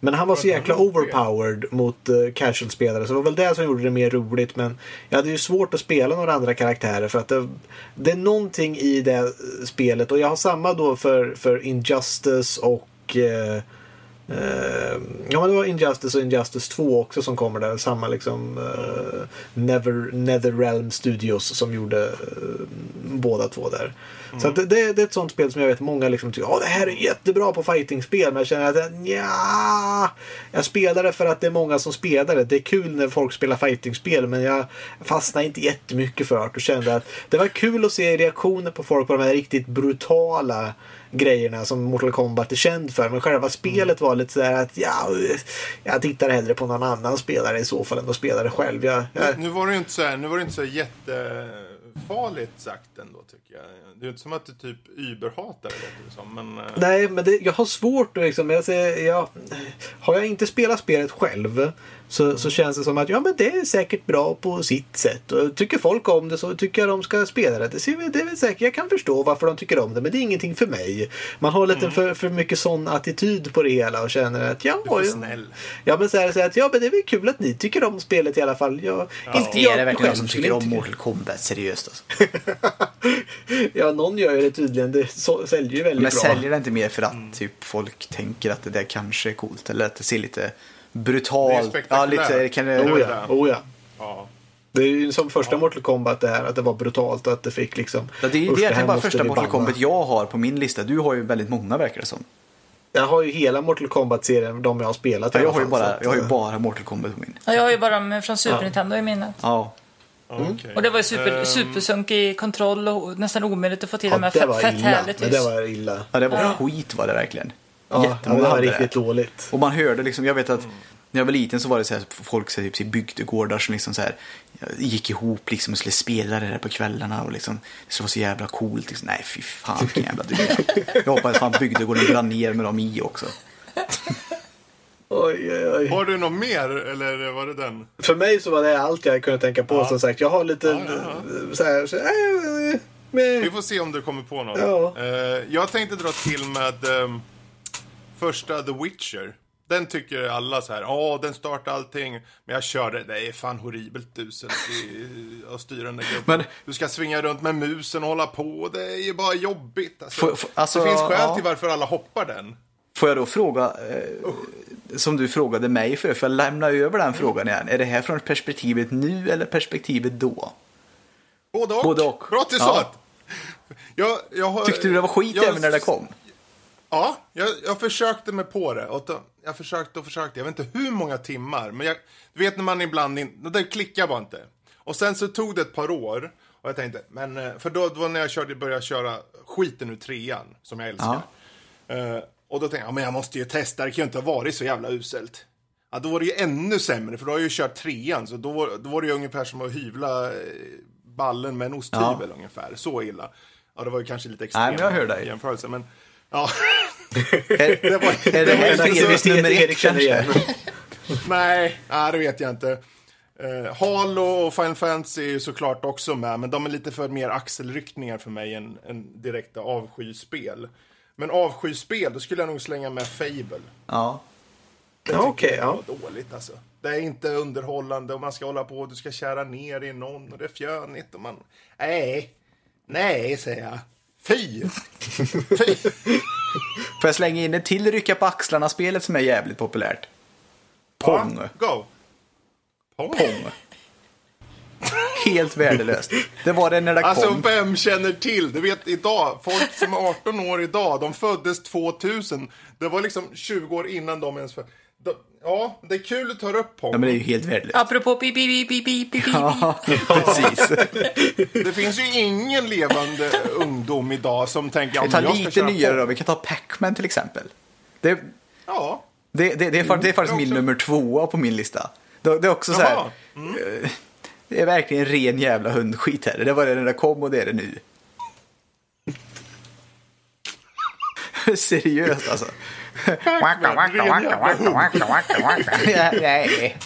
Men han var så jäkla overpowered mot uh, casual-spelare så det var väl det som gjorde det mer roligt. Men jag hade ju svårt att spela några andra karaktärer för att det, det är någonting i det eh, spelet och jag har samma då för, för Injustice och eh, Eh, ja men det var Injustice och Injustice 2 också som kommer där. Samma liksom uh, Never, Netherrealm Studios som gjorde eh, båda två där. Så att det, det, det är ett sånt spel som jag vet många liksom tycker Åh, det här är jättebra på fightingspel. Men jag känner att ja, jag spelar det för att det är många som spelar det. Det är kul när folk spelar fightingspel men jag fastnar inte jättemycket för det och kände att det var kul att se reaktioner på folk på de här riktigt brutala grejerna som Mortal Kombat är känd för. Men själva spelet var lite sådär att ja, jag tittar hellre på någon annan spelare i så fall än att spela det själv. Jag, jag, Nu var det ju inte så här, nu var det inte så jättefarligt sagt ändå tycker jag. Det är ju inte som att du typ überhatar det låter det som. Men, eh, Nej, men det, jag har svårt att liksom, jag säger, jag, har jag inte spelat spelet själv så, så känns det som att ja, men det är säkert bra på sitt sätt. Och tycker folk om det så tycker jag de ska spela det. Det, ser, vi- det är väl säkert, jag kan förstå varför de tycker om det, men det är ingenting för mig. Man har lite för, för mycket sån attityd på det hela och känner att ja, du är för ja, snäll. ja men så här, så här att ja, men det är väl kul att ni tycker om spelet i alla fall. Jag, inte Det är jag det verkligen någon som tycker om Mortal Kombat seriöst alltså. Ja, någon gör ju det tydligen. Det så, säljer ju väldigt Men bra. säljer det inte mer för att typ folk tänker att det där kanske är coolt eller att det ser lite brutalt. Det är ja, lite, kan det, Oh ja, oh ja. Ja. Det är ju som första Mortal Kombat det här, att det var brutalt och att det fick liksom... Ja, det är ju egentligen bara första Mortal. Kombat jag har på min lista. Du har ju väldigt många verkar det som. Jag har ju hela Mortal Kombat-serien, de jag har spelat Ja, jag, har ju fall, bara, jag har ju bara Mortal Kombat på min. Ja, jag har ju bara dem från Super Ja. Nintendo i minnet. Ja. Ja, okej. Och det var ju super, Ehm, supersunkig kontroll och nästan omöjligt att få till Ja, de här fett, var fett illa. härligt Men det var illa. ja, det var skit var det verkligen. Ja, ja, det var riktigt dåligt. Och man hörde liksom, jag vet att När jag var liten så var det så här, folk så här, typ, i bygdegårdar som liksom så här, gick ihop liksom och skulle spela det där på kvällarna och liksom, det vara så jävla coolt. Liksom. Nej, fy fan vilken jävla dygn. Jag hoppas fan bygdegården brann ner med dem i också. Oj, oj, oj. Har du något mer eller var det den? För mig så var det allt jag kunde tänka på. Ja. Som sagt, jag har lite Ja, ja, så här... Så, äh, Vi med. får se om du kommer på något. Ja. Eh, jag tänkte dra till med ehm, första The Witcher. Den tycker alla så här, ja den startar allting. Men jag körde, det är fan horribelt uselt i- att styra den där gubben. Men- Du ska svinga runt med musen och hålla på, det är ju bara jobbigt. Alltså. Får- får- alltså, det finns skäl ja. till varför alla hoppar den. Får jag då fråga, eh, som du frågade mig för, får jag lämna över den frågan igen? Är det här från perspektivet nu eller perspektivet då? Både och. Både och. Bra att du Ja. sa det. Tyckte du det var skit jag- även när det kom? Ja, jag, jag försökte mig på det. Och jag försökte och försökte. Jag vet inte hur många timmar. Men jag, du vet när man ibland in, det klickar bara inte. Och sen så tog det ett par år. Och jag tänkte, men eh, för då, då när jag körde, började köra skiten ur trean, som jag älskar. Eh, och då tänkte jag, ja, men jag måste ju testa, det kan ju inte ha varit så jävla uselt. Ja, då var det ju ännu sämre, för då har jag ju kört trean. Så då, var- då var det ju ungefär som att hyvla eh, ballen med en osthyvel ungefär. Så illa. Ja, det var ju kanske lite extremt Nej, men jag hör dig. i jämförelse, men ja. Det var, är det här Fredriks nummer ett kanske? Nej, nej, det vet jag inte. Uh, Halo och Final Fantasy är ju såklart också med, men de är lite för mer axelryckningar för mig än, än direkta avskyspel. Men avskyspel, då skulle jag nog slänga med Fable. Ja. Ja, Okej, ja. Det var dåligt alltså. Det är inte underhållande och man ska hålla på och du ska kära ner i någon och det är fjönigt och man... Nej, nej säger jag. Fy! Fy! Får jag slänga in ett till rycka på axlarna-spelet som är jävligt populärt? Pong. Ja, go! Pong? Pong. Helt värdelöst. Det var det när det Alltså kom. vem känner till? Du vet idag, folk som är 18 år idag, de föddes 2000. Det var liksom 20 år innan de ens föddes. Ja, det är kul att ta upp Pong. Ja, men det är ju helt värdelöst. Apropå pip, pip, pip, pip, pip. Ja, precis. Det finns ju ingen levande ungdom idag som tänker men jag ska lite köra nyare då. Vi kan ta Pac-Man till exempel. Det, Ja, det, det, det, är, det är faktiskt min nummer tvåa på min lista. Det, det är också så här. Jaha. Det är verkligen ren jävla hundskit här. Det var det när det kom och det är det nu. Seriöst alltså. Ja, Nej.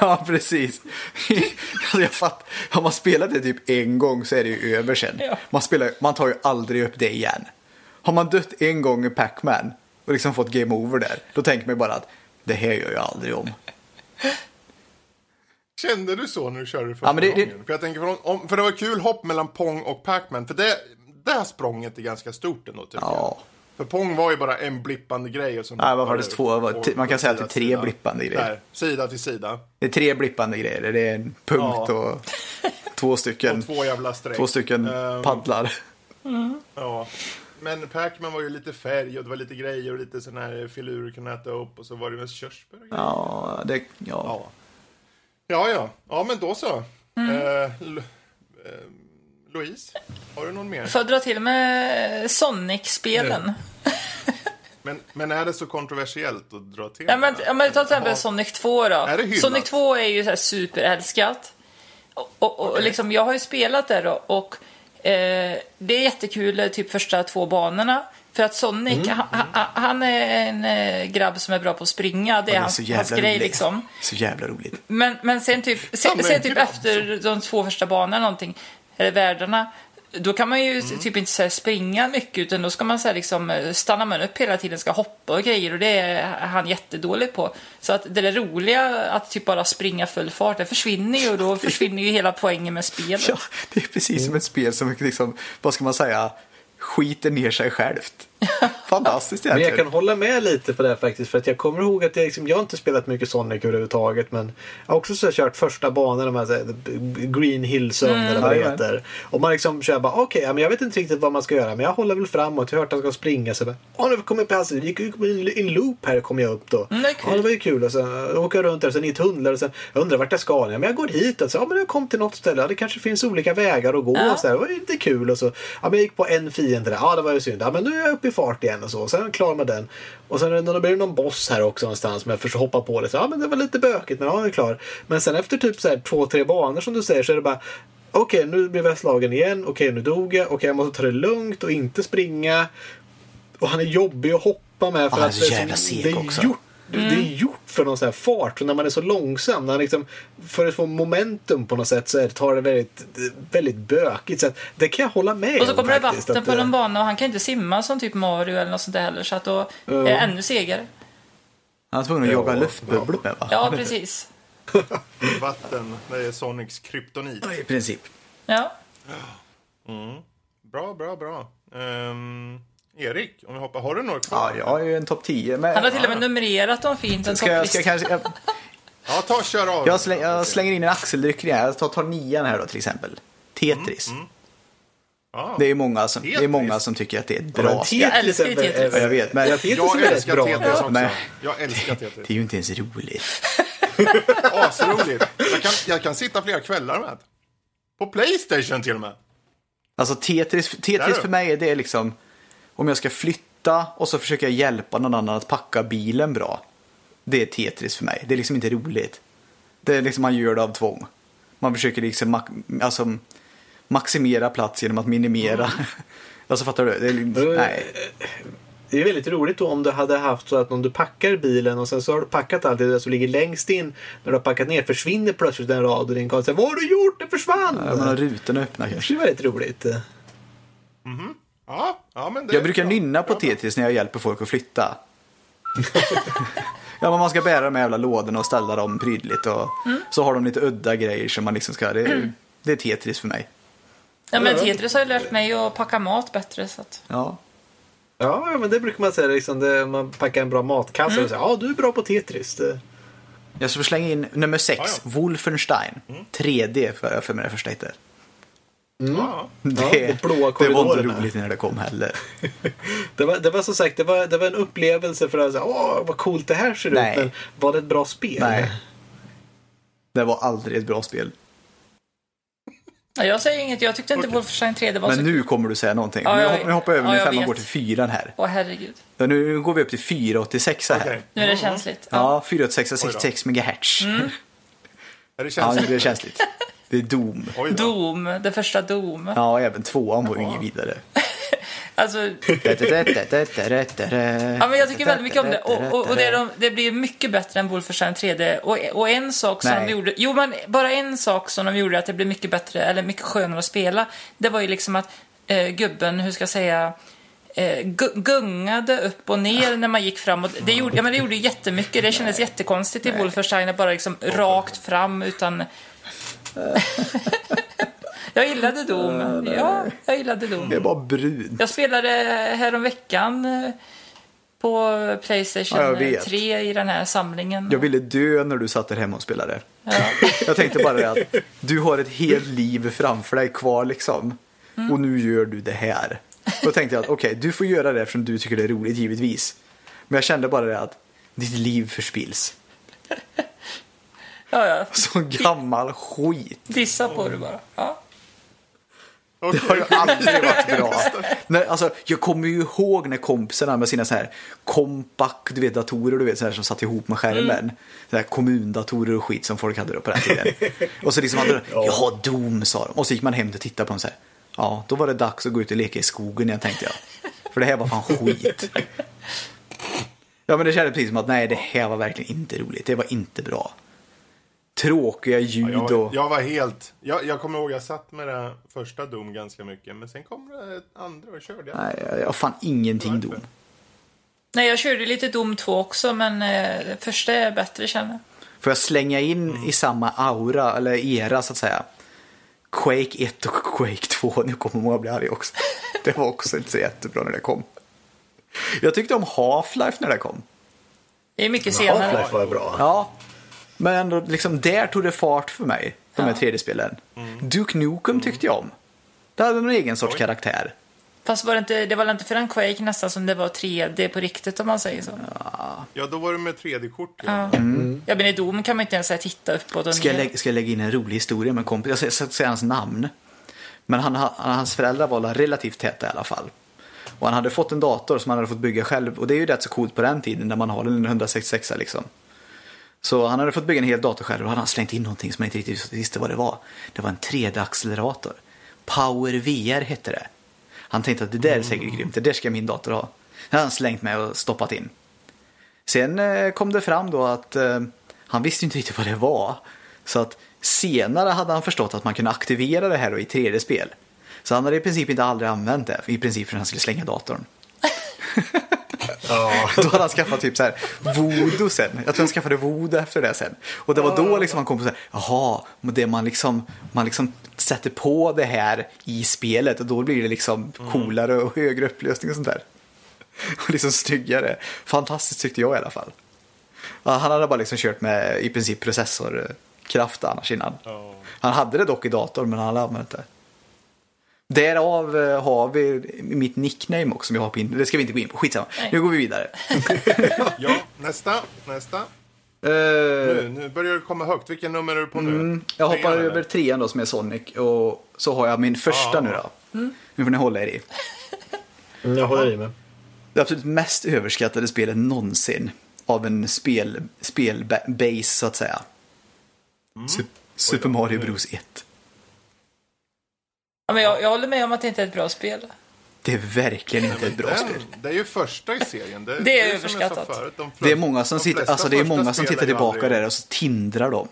Ja, precis. Alltså, jag fattar. Har man spelat det typ en gång så är det ju över sen. Man, spelar, man tar ju aldrig upp det igen. Har man dött en gång i Pac-Man och liksom fått game over där, då tänker man bara att det här gör jag aldrig om. Kände du så när du körde det första Ja, men det- det- gången? För, jag tänker, för, om, för det var kul hopp mellan Pong och Pac-Man. För det, det här språnget är ganska stort ändå tycker jag. Ja. För Pong var ju bara en blippande grej. Och så Nej, det var faktiskt två, det var t- man kan säga att det är tre sida. blippande grejer. Där, sida till sida. Det är tre blippande grejer. Det är en punkt Ja. och två stycken, Och två jävla streck. två stycken Ehm, paddlar. Ja. Men Pac-Man var ju lite färg och det var lite grejer och lite sån här filurer kunde äta upp och så var det mest körsbär och grejer. Ja, det, ja. Ja. Ja, ja. Ja, men då så. Mm. Eh, eh, Louise, har du någon mer? Får jag dra till med Sonic-spelen? Men, men är det så kontroversiellt att dra till? Ja, men, ja, men ta till exempel Jaha. Sonic 2 då. Sonic 2 är ju så här superälskat. Och, och, och liksom, jag har ju spelat det då och eh, det är jättekul, eh, typ första två banorna. För att Sonic, Mm. han, han, är en eh, grabb som är bra på att springa. Det är, hans, hans grej roligt. liksom. Så jävla roligt. Men, men sen typ, sen, sen typ grabb, efter de två första banorna någonting, eller världarna, då kan man ju Mm. typ inte så springa mycket utan då ska man så liksom, eh, stanna man upp hela tiden, ska hoppa och grejer och det är han jättedålig på. Så att det där roliga att typ bara springa full fart, det försvinner ju och då försvinner ju hela poängen med spelet. Ja, det är precis som ett spel som liksom, vad ska man säga, skiter ner sig självt. Fantastiskt Men jag egentligen. kan hålla med lite på det här faktiskt. För att jag kommer ihåg att jag, liksom, jag har inte spelat mycket Sonic överhuvudtaget. Men jag har också så här, kört första banan, de här, så här, Green Hill Zone eller vad det heter. Och man liksom kör bara, okej, men jag vet inte riktigt vad man ska göra. Men jag håller väl framåt. Jag har hört att jag ska springa. Så bara, åh, nu kommer jag pass. Det gick i en loop här kom jag upp då. Mm, det. Ja, det var ju kul. Och sen åker jag runt där, och sen i tunnlar. Och sen, jag undrar vart jag ska. Ja, men jag går hit. Alltså, ja, men jag kom till något ställe. Ja, det kanske finns olika vägar att gå. Ja. Och så här, det var lite kul. Och så, ja, men jag gick på en fiende där. Ja, det var ju synd. Ja, men nu är jag uppe upp i fart igen och så. Sen klarar man den. Och sen när det blir någon boss här också någonstans som jag försöker hoppa på det. Så, ja men det var lite bökigt men ja, jag är klar. Men sen efter typ så här två, tre banor som du säger så är det bara Okej, nu blev jag slagen igen. Okej, nu dog jag. Okej, jag måste ta det lugnt och inte springa. Och han är jobbig att hoppa med. För är att det jävla så- seg det är också. Gjort, Det är gjort för någon sån här fart. Och när man är så långsam, när liksom, för att få momentum på något sätt så är det, tar det väldigt, väldigt bökigt. Så att, det kan jag hålla med Och så om kommer det faktiskt, vatten att, på någon bana och han kan inte simma som typ Mario eller något sånt där heller. Så att då är det ännu segare. Han var tvungen att Ja, jaga luftbubblor med va? Ja, precis. Vatten, det är Sonics kryptonit. I princip. Ja. Bra, bra, bra. Ehm, Erik, om vi hoppar, har du några kvar? Ja, jag är ju en topp 10. Men... Han har till och med numrerat dem fint. En Ska jag, ska jag, kanske, jag, Ja, ta och kör av. jag, släng, jag slänger in en axeldryckning här. Jag tar, tar nian här då till exempel. Tetris. Ja. Det är många som, det är Tetris. många som tycker att det är ett Ja, bra spel. Jag Tetris älskar ju Tetris. är väl- Jag vet, men- Ja, Tetris är Jag älskar bra. Tetris också. Men- Jag älskar Tetris. Det är ju inte ens roligt. Asroligt. Jag kan, jag kan sitta flera kvällar med det. På Playstation till och med. Alltså Tetris, Tetris för mig är det liksom om jag ska flytta och så försöker jag hjälpa någon annan att packa bilen bra. Det är Tetris för mig. Det är liksom inte roligt. Det är liksom man gör det av tvång. Man försöker liksom mak- alltså, maximera plats genom att minimera. alltså fattar du? Det är, liksom- nej. Det är väldigt roligt då om du hade haft så att om du packar bilen och sen så har du packat allt det som ligger längst in. När du har packat ner försvinner plötsligt en rad och din karl säger Vad har du gjort? Det försvann! Ja, Man har rutorna öppna kanske. Det är väldigt roligt. Ja, ja men det Jag brukar nynna på. Tetris när jag hjälper folk att flytta. ja, men man ska bära de här jävla lådorna och ställa dem prydligt. Och Så har de lite udda grejer som man liksom ska... Det är, det är Tetris för mig. Ja, men Tetris har ju lärt mig att packa mat bättre. Så att... Ja. Ja, men det brukar man säga. Liksom, det, man packar en bra matkasse och säger ja du är bra på Tetris. Det, Jag ska slänga in nummer 6, Ja, ja. Wolfenstein. 3D för jag för mig det första hittet. Ja, Det, och det var inte roligt när det kom heller. det, var, det var som sagt det var, det var en upplevelse för att säga åh vad coolt det här ser Nej. ut. Men var det ett bra spel? Nej. Det var aldrig ett bra spel. Ja, jag säger inget. Jag tyckte inte Wolfenstein 3 var Men så nu kommer du säga någonting. Ja, jag nu hoppar jag över Ja, nu jag femman vet. går till fyran här. Åh herregud. Ja, nu går vi upp till 486 här. okej. Nu är det känsligt. Ja. Ja, 486 66 megahertz. Är det Ja, nu känsligt? blir det känsligt. Det är Doom. Då. Doom, det första Doom. Ja, även tvåan var ju inget vidare. Alltså, ja, men jag tycker väldigt mycket om det. Och, och, och det, är de, det blir mycket bättre än Wolfenstein 3D. Och, och en sak som Nej. de gjorde, jo men bara en sak som de gjorde att det blev mycket bättre, eller mycket skönare att spela, det var ju liksom att eh, gubben, hur ska jag säga, eh, gu- gungade upp och ner när man gick framåt. Det gjorde, ja, men det gjorde jättemycket. Det kändes jättekonstigt i Wolfenstein att bara liksom rakt fram utan... jag gillade Doom. Ja, jag gillade Doom. Det är bara brun. Jag spelade häromveckan eh, på Playstation Ja, jag vet. 3 i den här samlingen. Jag ville dö när du satt där hemma och spelade. Ja. Jag tänkte bara det att du har ett helt liv framför dig kvar liksom. Och nu gör du det här. Då tänkte jag att okej, du får göra det eftersom du tycker det är roligt givetvis. Men jag kände bara det att ditt liv förspills. Ja, ja. Så gammal skit. Dissa på det bara. Ja. Det har ju aldrig varit bra. När, alltså, jag kommer ju ihåg när kompisarna med sina så här compact du vet, datorer du vet, så här, som satt ihop med skärmen. Så här, kommundatorer och skit som folk hade då på den tiden. Och så liksom hade de, jaha, Doom sa de. Och så gick man hem och tittade på dem så här. Ja, då var det dags att gå ut och leka i skogen igen tänkte jag. För det här var fan skit. Ja men det kändes precis som att nej det här var verkligen inte roligt. Det var inte bra. Tråkiga ljud Jag, och... jag var helt... Jag, jag kommer ihåg jag satt med det första Doom ganska mycket. Men sen kom det andra och körde. Jag. Nej, jag har fan ingenting Doom. Nej, jag körde lite Doom 2 också, men eh, första är bättre känner jag. Får jag slänga in i samma aura, eller era så att säga. Quake 1 och Quake 2, nu kommer många bli arga också. Det var också inte så jättebra när det kom. Jag tyckte om Half-Life när det kom. Det är mycket senare. Half-Life var bra. Ja, men ändå liksom där tog det fart för mig, de här Ja. 3D-spelen. Duke Nukem tyckte jag om. Det hade en egen sorts Oj. karaktär. Fast var det, inte, det var inte förrän Quake nästan som det var 3D på riktigt om man säger så. Ja, då var det med 3D-kort. Ja. Mm. Ja, men i Doom kan man inte ens här titta uppåt och Ska jag, lägga, ska jag lägga in en rolig historia med en kompis? Jag ska- ska säga hans namn. Men han, han, hans föräldrar var relativt täta i alla fall. Och han hade fått en dator som han hade fått bygga själv. Och det är ju rätt så coolt på den tiden när man har en 166 liksom. Så han hade fått bygga en hel dator själv och han hade slängt in någonting som jag inte riktigt visste vad det var. Det var en 3D-accelerator. Power VR hette det. Han tänkte att det där är säkert grymt, det där ska min dator ha. Det hade han slängt med och stoppat in. Sen eh, kom det fram då att eh, han visste inte riktigt vad det var. Så att senare hade han förstått att man kunde aktivera det här i 3D-spel. Så han hade i princip inte aldrig använt det, i princip för att han skulle slänga datorn. Ja. Då hade han skaffat typ så här voodoo sen. Jag tror han skaffade voodoo efter det sen. Och det var då liksom han kom på så här, jaha, men det man liksom, man liksom sätter på det här i spelet och då blir det liksom coolare och högre upplösning och sånt där. Och liksom snyggare. Fantastiskt tyckte jag i alla fall. Han hade bara liksom kört med i princip processorkraft annars innan. Han hade det dock i datorn men han hade använt det. Därav eh, har vi mitt nickname också som jag har på in. Det ska vi inte gå in på, skitsamma. Nej. Nu går vi vidare. Ja, nästa. Nästa. Eh, Nu, nu börjar det komma högt. Vilken nummer är du på nu? Mm, jag hoppar Trean, över trean då som är Sonic och så har jag min första Ja. nu då. Nu får ni hålla er i. Mm, Jag håller i mig. Det absolut mest överskattade spelet någonsin av en spel, spelbase så att säga. Su- Super Mario Bros 1. Ja, men jag, jag håller med om att det inte är ett bra spel. Det är verkligen inte ett bra Den- spel. Det är ju första i serien. Det, Det är överskattat. förut, de Det är många som sitter, alltså det är många som tittar tillbaka aldrig- där och så tindrar de.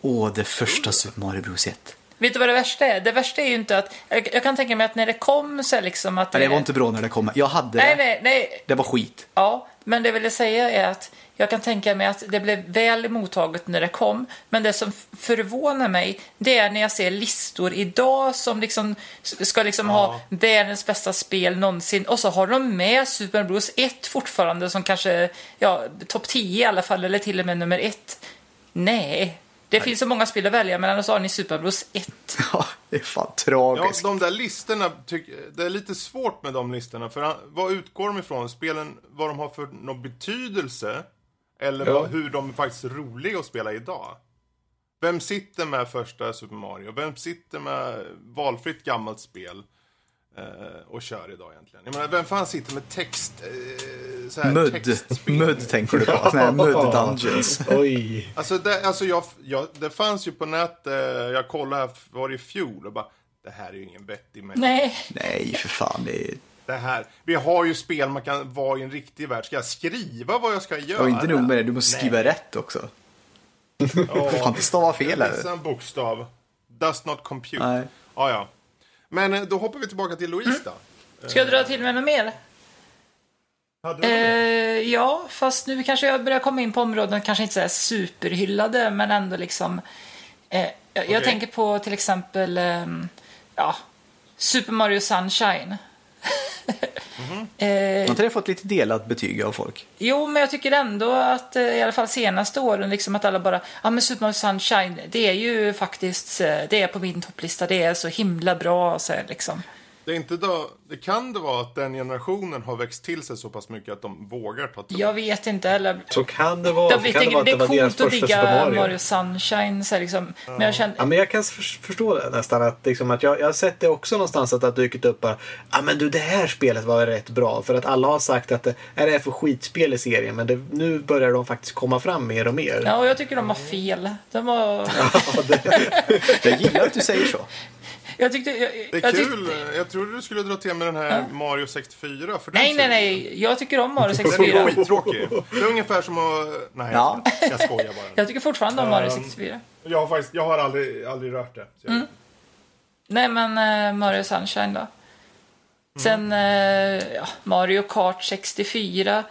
Åh, det första Super Mario Bros 1. Vet du vad det värsta är? Det värsta är ju inte att... Jag, kan tänka mig att när det kom så liksom att... Men det var inte bra när det kom. Jag hade Nej, det. nej, nej. Det var skit. Ja, men det jag ville säga är att jag kan tänka mig att det blev väl mottaget när det kom. Men det som förvånar mig, det är när jag ser listor idag som liksom ska liksom ha världens bästa spel någonsin. Och så har de med Super Bros 1 fortfarande som kanske, ja, topp 10 i alla fall, eller till och med nummer 1. Nej. Det finns så många spel att välja mellan och så har ni Super Bros 1. Ja, det är fan Ja, tragiskt. de där listorna, tyck, det är lite svårt med de listorna. För vad utgår de ifrån? Spelen, vad de har för någon betydelse? Eller Ja. vad, hur de är faktiskt roliga att spela idag? Vem sitter med första Super Mario? Vem sitter med valfritt gammalt spel? Eh, och kör idag egentligen. Jag menar, vem fan sitter med text... Eh, så här, Mudd. textspel? Mudd tänker du på. Här Mudd Dungeons. Oj. Alltså, det, alltså jag, jag, det fanns ju på nätet, eh, jag kollade här, var det i fjol och bara, det här är ju ingen vettig människa. Nej. Nej, för fan. Det är... Det här. Vi har ju spel man kan vara i en riktig värld. Ska jag skriva vad jag ska göra? Och inte nog med det, du måste skriva rätt också. Du får inte stava fel Missa eller? en bokstav. Does not compute. Nej. Ja, ja. Men eh, då hoppar vi tillbaka till Louise då. Ska jag dra till med något mer? Eh, ja, fast nu kanske jag börjar komma in på områden kanske inte så här superhyllade, men ändå liksom... Eh, jag, jag Okej. tänker på till exempel ehm, ja, Super Mario Sunshine. Eh, Har inte det fått lite delat betyg av folk? jo, men jag tycker ändå att eh, i alla fall senaste åren liksom att alla bara, ja men Super Mario Sunshine, det är ju faktiskt, eh, det är på min topplista, det är så himla bra så här, liksom. Det, är inte då, det kan det vara att den generationen har växt till sig så pass mycket att de vågar ta tro. Jag vet inte heller. Så kan det vara. Jag Så vet, kan det, vara det, det det var är deras coolt att digga Mario. Sunshine, så liksom. men jag känner... Ja, men jag kan för, förstå det nästan. Att, liksom, att jag, jag har sett det också någonstans att det har dykt upp bara. Ja men du det här spelet var rätt bra. För att alla har sagt att det är det för skitspel i serien. Men det, nu börjar de faktiskt komma fram mer och mer. Ja, och jag tycker de har fel. De har... Ja, det, Jag gillar att du säger så. Jag tyckte... Jag, Det är jag kul. tyckte- Jag trodde du skulle dra till med den här Mario 64. För den Nej, nej, nej. Jag tycker om Mario Den är 64. skittråkig. Det är ungefär som att... Nej, Ja. jag skojar bara. Jag tycker fortfarande om Mario 64. Jag har faktiskt, jag har aldrig, aldrig rört det. Så jag, Nej, men eh, Mario Sunshine då. Sen eh, ja, Mario Kart 64.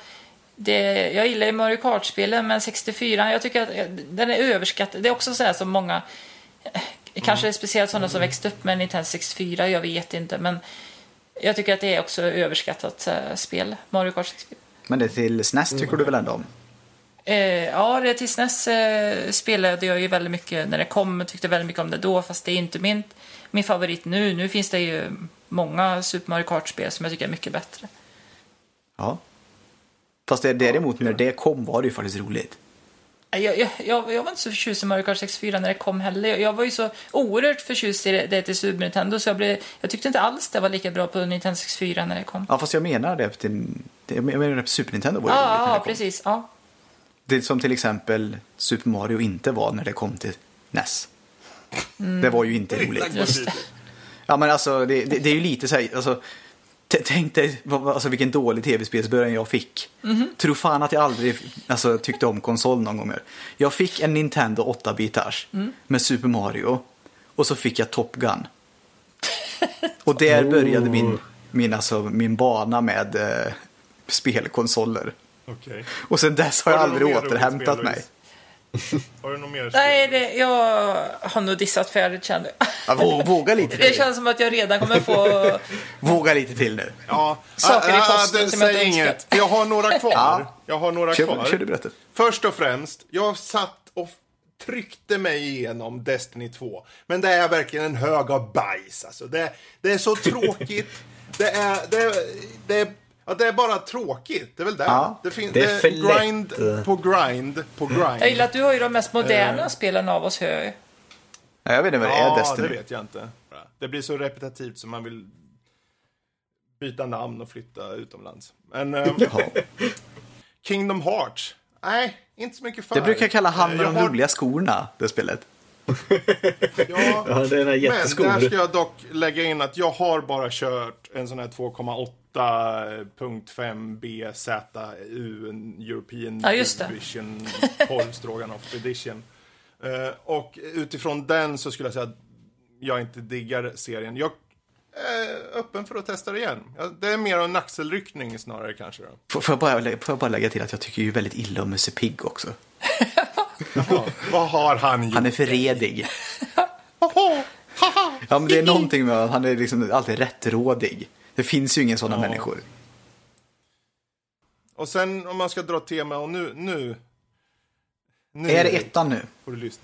Det, jag gillar ju Mario Kart-spelen, men 64, jag tycker att eh, den är överskattad. Det är också så här som många, kanske speciellt sådana som växt upp med Nintendo 64, jag vet inte, men jag tycker att det är också överskattat eh, spel, Mario Kart 64. Men det till SNES tycker du väl ändå om? Eh, ja, det till SNES eh, spelade jag ju väldigt mycket när det kom. Jag tyckte väldigt mycket om det då, fast det är inte min, min favorit nu. Nu finns det ju många Super Mario Kart-spel som jag tycker är mycket bättre. Ja. Fast det, däremot när det kom var det ju faktiskt roligt. Jag, jag, jag, jag var inte så förtjust i Mario Kart 64 när det kom heller. Jag, jag var ju så oerhört förtjust i det, det till Super Nintendo så jag, blev, jag tyckte inte alls det var lika bra på Nintendo 64 när det kom. Ja, fast jag menar det till... Jag menar det på Super Nintendo var det roligt när Ja, det ja kom. precis. Ja. Det som till exempel Super Mario inte var när det kom till NES. Det var ju inte roligt. Just det. Ja men alltså det, det, det är ju lite så här, alltså, tänk dig vad- alltså, vilken dålig tv-spelsbörjan jag fick. Tror fan att jag aldrig alltså, tyckte om konsol någon gång mer. Jag fick en Nintendo 8-bitars med Super Mario och så fick jag Top Gun. Och där började min, min, alltså, min bana med eh, spelkonsoler. Okej. Och sen dess har jag aldrig återhämtat mig. Har du något mer Nej, det, jag har nog dissat färdigt kände jag. Ja, vå- våga lite Det till. känns som att jag redan kommer få... Våga lite till nu. Ja, Saker i ah, ah, posten det- som jag inte inget. Jag har några kvar. Ja. Jag har några Kör, kvar. kör du berätta. Först och främst, jag satt och tryckte mig igenom Destiny 2. Men det är verkligen en hög av bajs. Alltså. Det, det är så tråkigt. det, är, det, det, är, ja, det är bara tråkigt. Det är väl det. Ja, det, det är för grind lätt. på grind på grind. Jag gillar att du har ju de mest moderna spelen av oss, hör. Ja, jag vet inte vad det är, Ja, Destiny. det vet jag inte. Det blir så repetitivt som man vill byta namn och flytta utomlands. Men eh. Kingdom Hearts? Nej, inte så mycket för. Det brukar jag kalla han med de har- roliga skorna, det spelet. Ja, Ja, det är en men där jätteskor. ska jag dock lägga in att jag har bara kört en sån här 2,8.5 BZU, en European Ja, just det. Division, Stroganoff Edition. Eh, och utifrån den så skulle jag säga att jag inte diggar serien. Jag är öppen för att testa det igen. Det är mer en axelryckning snarare kanske. Då. Får, får, jag bara, får jag bara lägga till att jag tycker ju väldigt illa om Musse Pigg också. Vad har han gjort? Han är för redig. Haha, haha. Ja, men det är någonting med att han är liksom alltid rättrådig. Det finns ju ingen sådana Ja. människor. Och sen om man ska dra tema och nu, nu. nu Är det ettan nu? får du lyssna.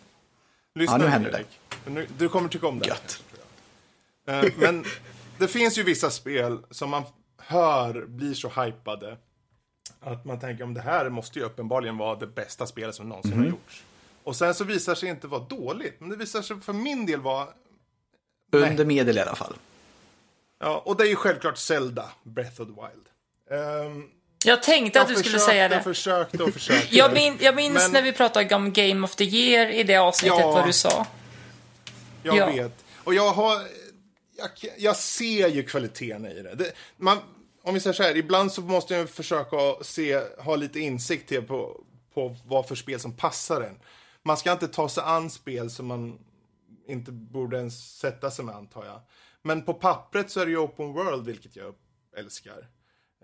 Lyssna Ja, nu händer Erik. Nu, du kommer tycka om det. Gött. Eh, Men det finns ju vissa spel som man hör blir så hypade. Att man tänker om det här måste ju uppenbarligen vara det bästa spelet som någonsin Mhm. har gjorts. Och sen så visar sig inte vara dåligt. Men det visar sig för min del vara Under medel i alla fall. Ja, och det är ju självklart Zelda, Breath of the Wild. Ehm, Jag tänkte att du skulle säga det. försökte och försökte. Jag, min, jag minns Men- när vi pratade om Game of the Year i det avsnittet Ja. vad du sa. Jag Ja. vet. Och jag har... Jag, jag ser ju kvaliteten i det. det man, om vi säger så här, ibland så måste jag försöka se, ha lite insikt till på, på vad för spel som passar en. Man ska inte ta sig an spel som man inte borde ens sätta sig med, antar jag. Men på pappret så är det ju open world, vilket jag älskar.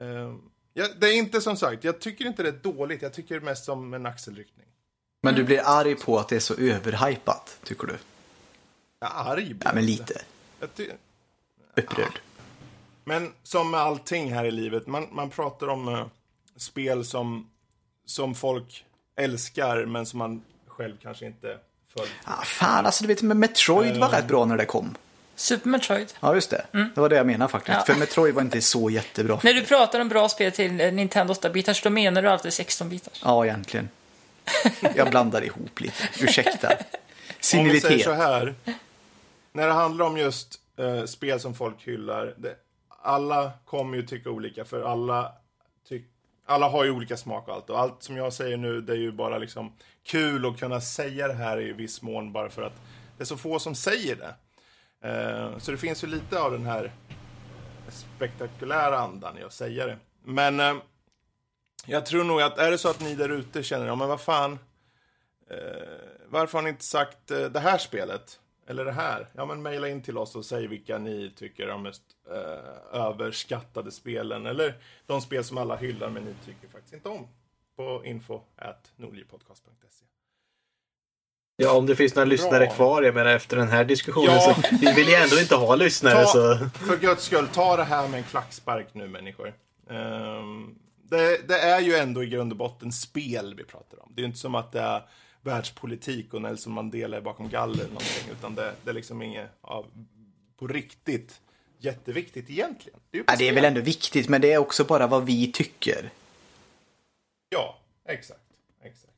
Ehm, ja, det är inte som sagt, jag tycker inte det är dåligt. Jag tycker det mest som en axelryckning. Men du blir arg på att det är så överhypat, tycker du? Jag är arg. blir Ja, men lite. Jag Upprörd. Men som med allting här i livet, man, man pratar om eh, spel som, som folk älskar men som man själv kanske inte följt. Ah, fan, alltså du vet, Metroid var rätt bra när det kom. Super Metroid. Ja, just det. Det var det jag menade faktiskt. Ja. För Metroid var inte så jättebra. När du pratar om bra spel till eh, Nintendo 8-bitars, då menar du alltid 16-bitars. Ja, egentligen. Jag blandar ihop lite. Ursäkta. Om vi säger så här, när det handlar om just eh, spel som folk hyllar, det, alla kommer ju tycka olika för alla tyck, alla har ju olika smak och allt. Och allt som jag säger nu, det är ju bara liksom kul att kunna säga det här i viss mån bara för att det är så få som säger det. Eh, så det finns ju lite av den här spektakulära andan i att säga det. Men eh, jag tror nog att är det så att ni där ute känner, ja men vad fan, eh, varför har ni inte sagt eh, det här spelet? Eller det här? Ja men mejla in till oss och säg vilka ni tycker är de mest eh, överskattade spelen. Eller de spel som alla hyllar men ni tycker faktiskt inte om. På info at nordlivpodcast.se. Ja, om det finns några lyssnare Bra. kvar, jag menar efter den här diskussionen Ja. så vi vill ju ändå inte ha lyssnare Ta, så... för guds skull, ta det här med en klackspark nu människor. Ehm, det, det är ju ändå i grund och botten spel vi pratar om. Det är ju inte som att det är världspolitik och Nelson Mandela är bakom galler någonting. Utan det, det är liksom inget av, på riktigt jätteviktigt egentligen. Det är, Ja, det är väl ändå viktigt, men det är också bara vad vi tycker. Ja, exakt. exakt.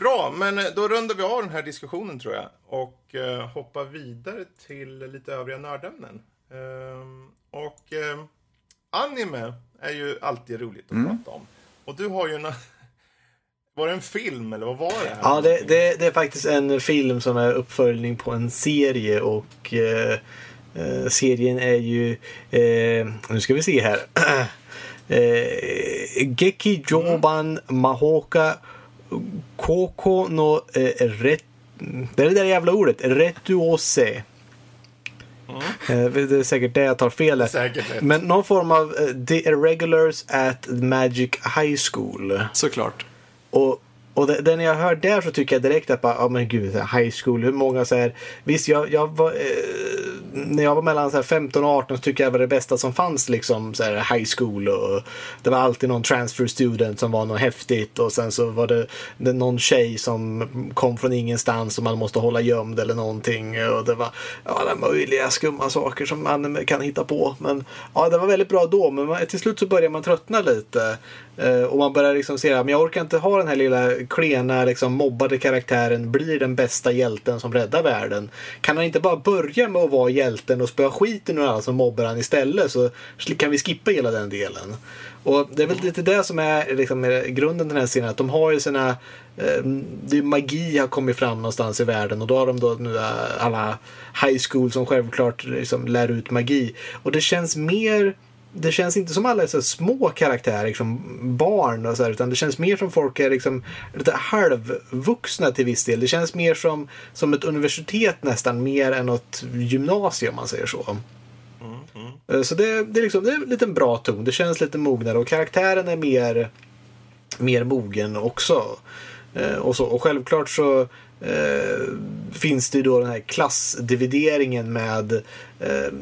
Bra, men eh, då rundar vi av den här diskussionen tror jag. Och eh, hoppar vidare till lite övriga nördämnen. Ehm, och eh, anime är ju alltid roligt att prata om. Och du har ju en... Var det en film eller vad var det? Ja, det, det, det är faktiskt en film som är uppföljning på en serie och eh, eh, serien är ju, eh, nu ska vi se här. eh, Geki Joban Mahoka Koko no eh, ret, Det är det där jävla ordet, Retuose. Eh, Det är säkert det jag tar fel. Men någon form av eh, The Irregulars at Magic High School. Såklart. Och, och det, det när jag hör där så tycker jag direkt att bara, ja men gud, high school, hur många så här, visst jag, jag var, eh, när jag var mellan så här, 15 och 18 så tyckte jag det var det bästa som fanns liksom så här, high school och det var alltid någon transfer student som var något häftigt och sen så var det, det någon tjej som kom från ingenstans och man måste hålla gömd eller någonting och det var alla möjliga skumma saker som man kan hitta på men ja, det var väldigt bra då men man, till slut så börjar man tröttna lite Eh, och man börjar liksom se att jag orkar inte ha den här lilla klena liksom mobbade karaktären blir den bästa hjälten som räddar världen. Kan han inte bara börja med att vara hjälten och spöa skiten ur alla som mobbar han istället så kan vi skippa hela den delen. Och det är väl lite det som är liksom, grunden till den här scenen. Att de har ju sina... Eh, det är magi har kommit fram någonstans i världen och då har de då nu eh, alla high school som självklart liksom, lär ut magi. Och det känns mer det känns inte som alla är så små karaktärer, liksom barn och så här, utan det känns mer som folk är liksom lite halvvuxna till viss del. Det känns mer som, som ett universitet nästan, mer än något gymnasium om man säger så. Eh, Så det, det, är liksom, det är en liten bra ton. Det känns lite mognare och karaktären är mer, mer mogen också. Eh, och, så, och självklart så eh, finns det ju då den här klassdivideringen med eh,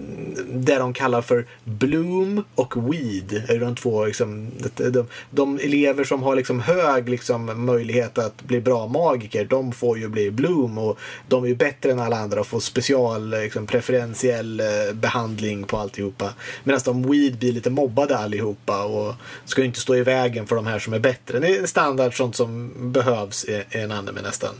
det de kallar för Bloom och Weed. Är de två liksom, de, de, elever som har liksom hög liksom, möjlighet att bli bra magiker, de får ju bli Bloom och de är ju bättre än alla andra och får special liksom, preferentiell eh, behandling på alltihopa. Medan de Weed blir lite mobbade allihopa och ska ju inte stå i vägen för de här som är bättre. Det är standard sånt som behövs i, i en anime nästan.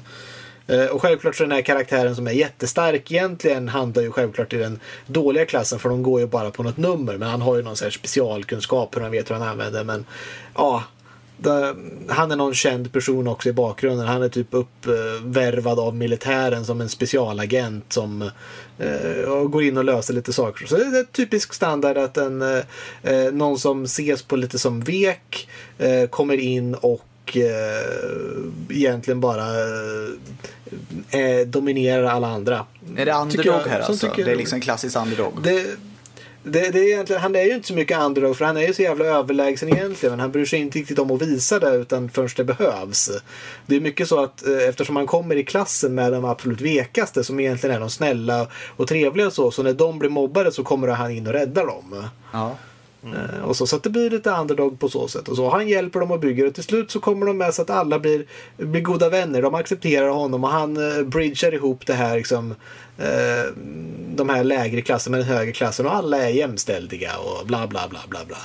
Eh, och självklart så den här karaktären som är jättestark egentligen handlar ju självklart i den dåliga klassen för de går ju bara på något nummer. Men han har ju någon så här specialkunskap hur han vet hur han använder. Men ja, det, han är någon känd person också i bakgrunden. Han är typ uppvärvad av militären som en specialagent som eh, och går in och löser lite saker. Så det är typisk standard att en, eh, någon som ses på lite som vek kommer in och egentligen bara eh, dominerar alla andra. Är det underdog här alltså? tycker- Det är liksom klassisk underdog. Det, det, det är egentligen, han är ju inte så mycket underdog för han är ju så jävla överlägsen egentligen. Men han bryr sig inte riktigt om att visa det utan först det behövs. Det är mycket så att eh, eftersom han kommer i klassen med de absolut vekaste som egentligen är de snälla och trevliga och så. Så när de blir mobbade så kommer han in och räddar dem. Ja. Eh, och så, så att det blir lite underdog på så sätt. Och så Han hjälper dem och bygger och till slut så kommer de med så att alla blir, blir goda vänner. De accepterar honom och han eh, bridgar ihop det här liksom, eh, de här lägre klasserna med den högre klassen och alla är jämställdiga och bla bla bla bla bla.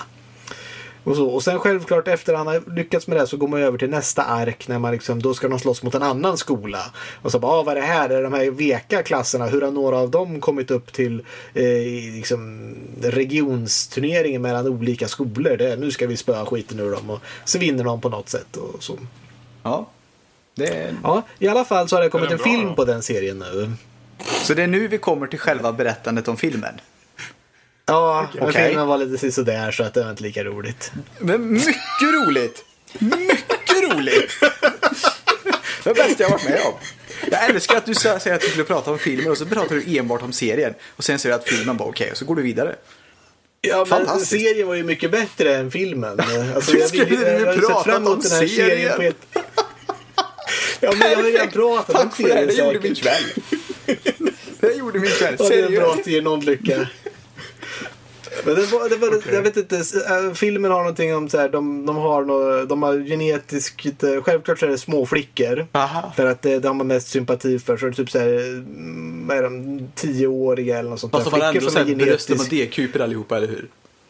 Och, så. och sen självklart efter han har lyckats med det så går man över till nästa ark när man liksom, då ska de slåss mot en annan skola. Och så bara, ah, vad är det här? Är det de här veka klasserna? Hur har några av dem kommit upp till eh, liksom, regionsturneringen mellan olika skolor? Det, nu ska vi spöa skiten ur dem och så vinner de på något sätt. Och så. ja. Det är... Ja, i alla fall så har det kommit Den en film då. på den serien nu. Så det är nu vi kommer till själva berättandet om filmen. Ja, men Okej. filmen var lite sådär så att det var inte lika roligt. Men mycket roligt! Mycket roligt! Det bästa jag varit med om. Jag älskar att du säger att du skulle prata om filmen och så pratar du enbart om serien. Och sen säger du att filmen var okej och så går du vidare. Ja, men serien var ju mycket bättre än filmen. Alltså, Du jag, skulle jag, ju har ju sett pratat fram emot om den här serien serien. på ett... Ja, men jag har ju redan pratat om Tack för det, serien det gjorde min säkert. kväll. Det gjorde min kväll, Ja, det är bra seriöst. att ge någon lycka. Men det var, det var, jag vet inte, äh, filmen har någonting om så här, de, de har de har genetiskt, äh, självklart så är det små flickor. Aha. För att det, det har man mest sympati för. Så är det typ så här, mm, vad är de, tioåriga eller något sånt Fast de har ändå som är såhär brösten och. D-kuper allihopa, eller hur?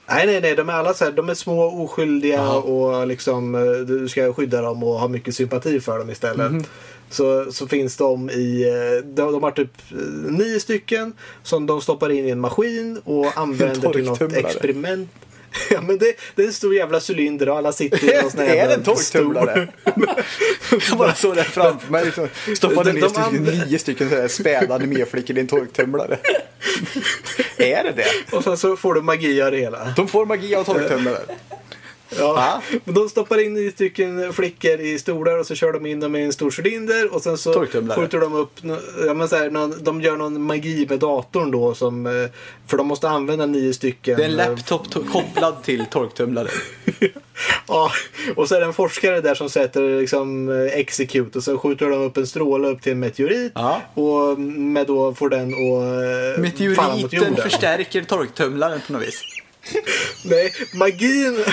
Nej, nej, nej. De är alla så här, de är små, oskyldiga Jaha. och liksom, eh, du ska skydda dem och ha mycket sympati för dem istället. Mhm. Så, så finns de i, eh, de, de har typ eh, nio stycken som de stoppar in i en maskin och använder till något experiment. Ja men det, det är en stor jävla cylinder och alla sitter i någon sån här är det en torktumlare? Jag bara såg det framför mig. Liksom. Stoppade De- ner stycken, använder- nio stycken späda animeflickor i en torktumlare. är det det? Och sen så får du magi av det hela. De får magi av torktumlare. Ja. Men de stoppar in nio stycken flickor i stolar och så kör de in dem i en stor cylinder och sen så Torktumlare. skjuter de upp, ja, men så här, någon, de gör någon magi med datorn då som, eh, för de måste använda nio stycken. Det är en eh, laptop to- kopplad till torktumlaren. Ja, och så är det en forskare där som sätter liksom eh, execute och så skjuter de upp en stråle upp till en meteorit Ja. och med då får den mot Meteoriten jorden. förstärker torktumlaren på något vis. Nej, magin...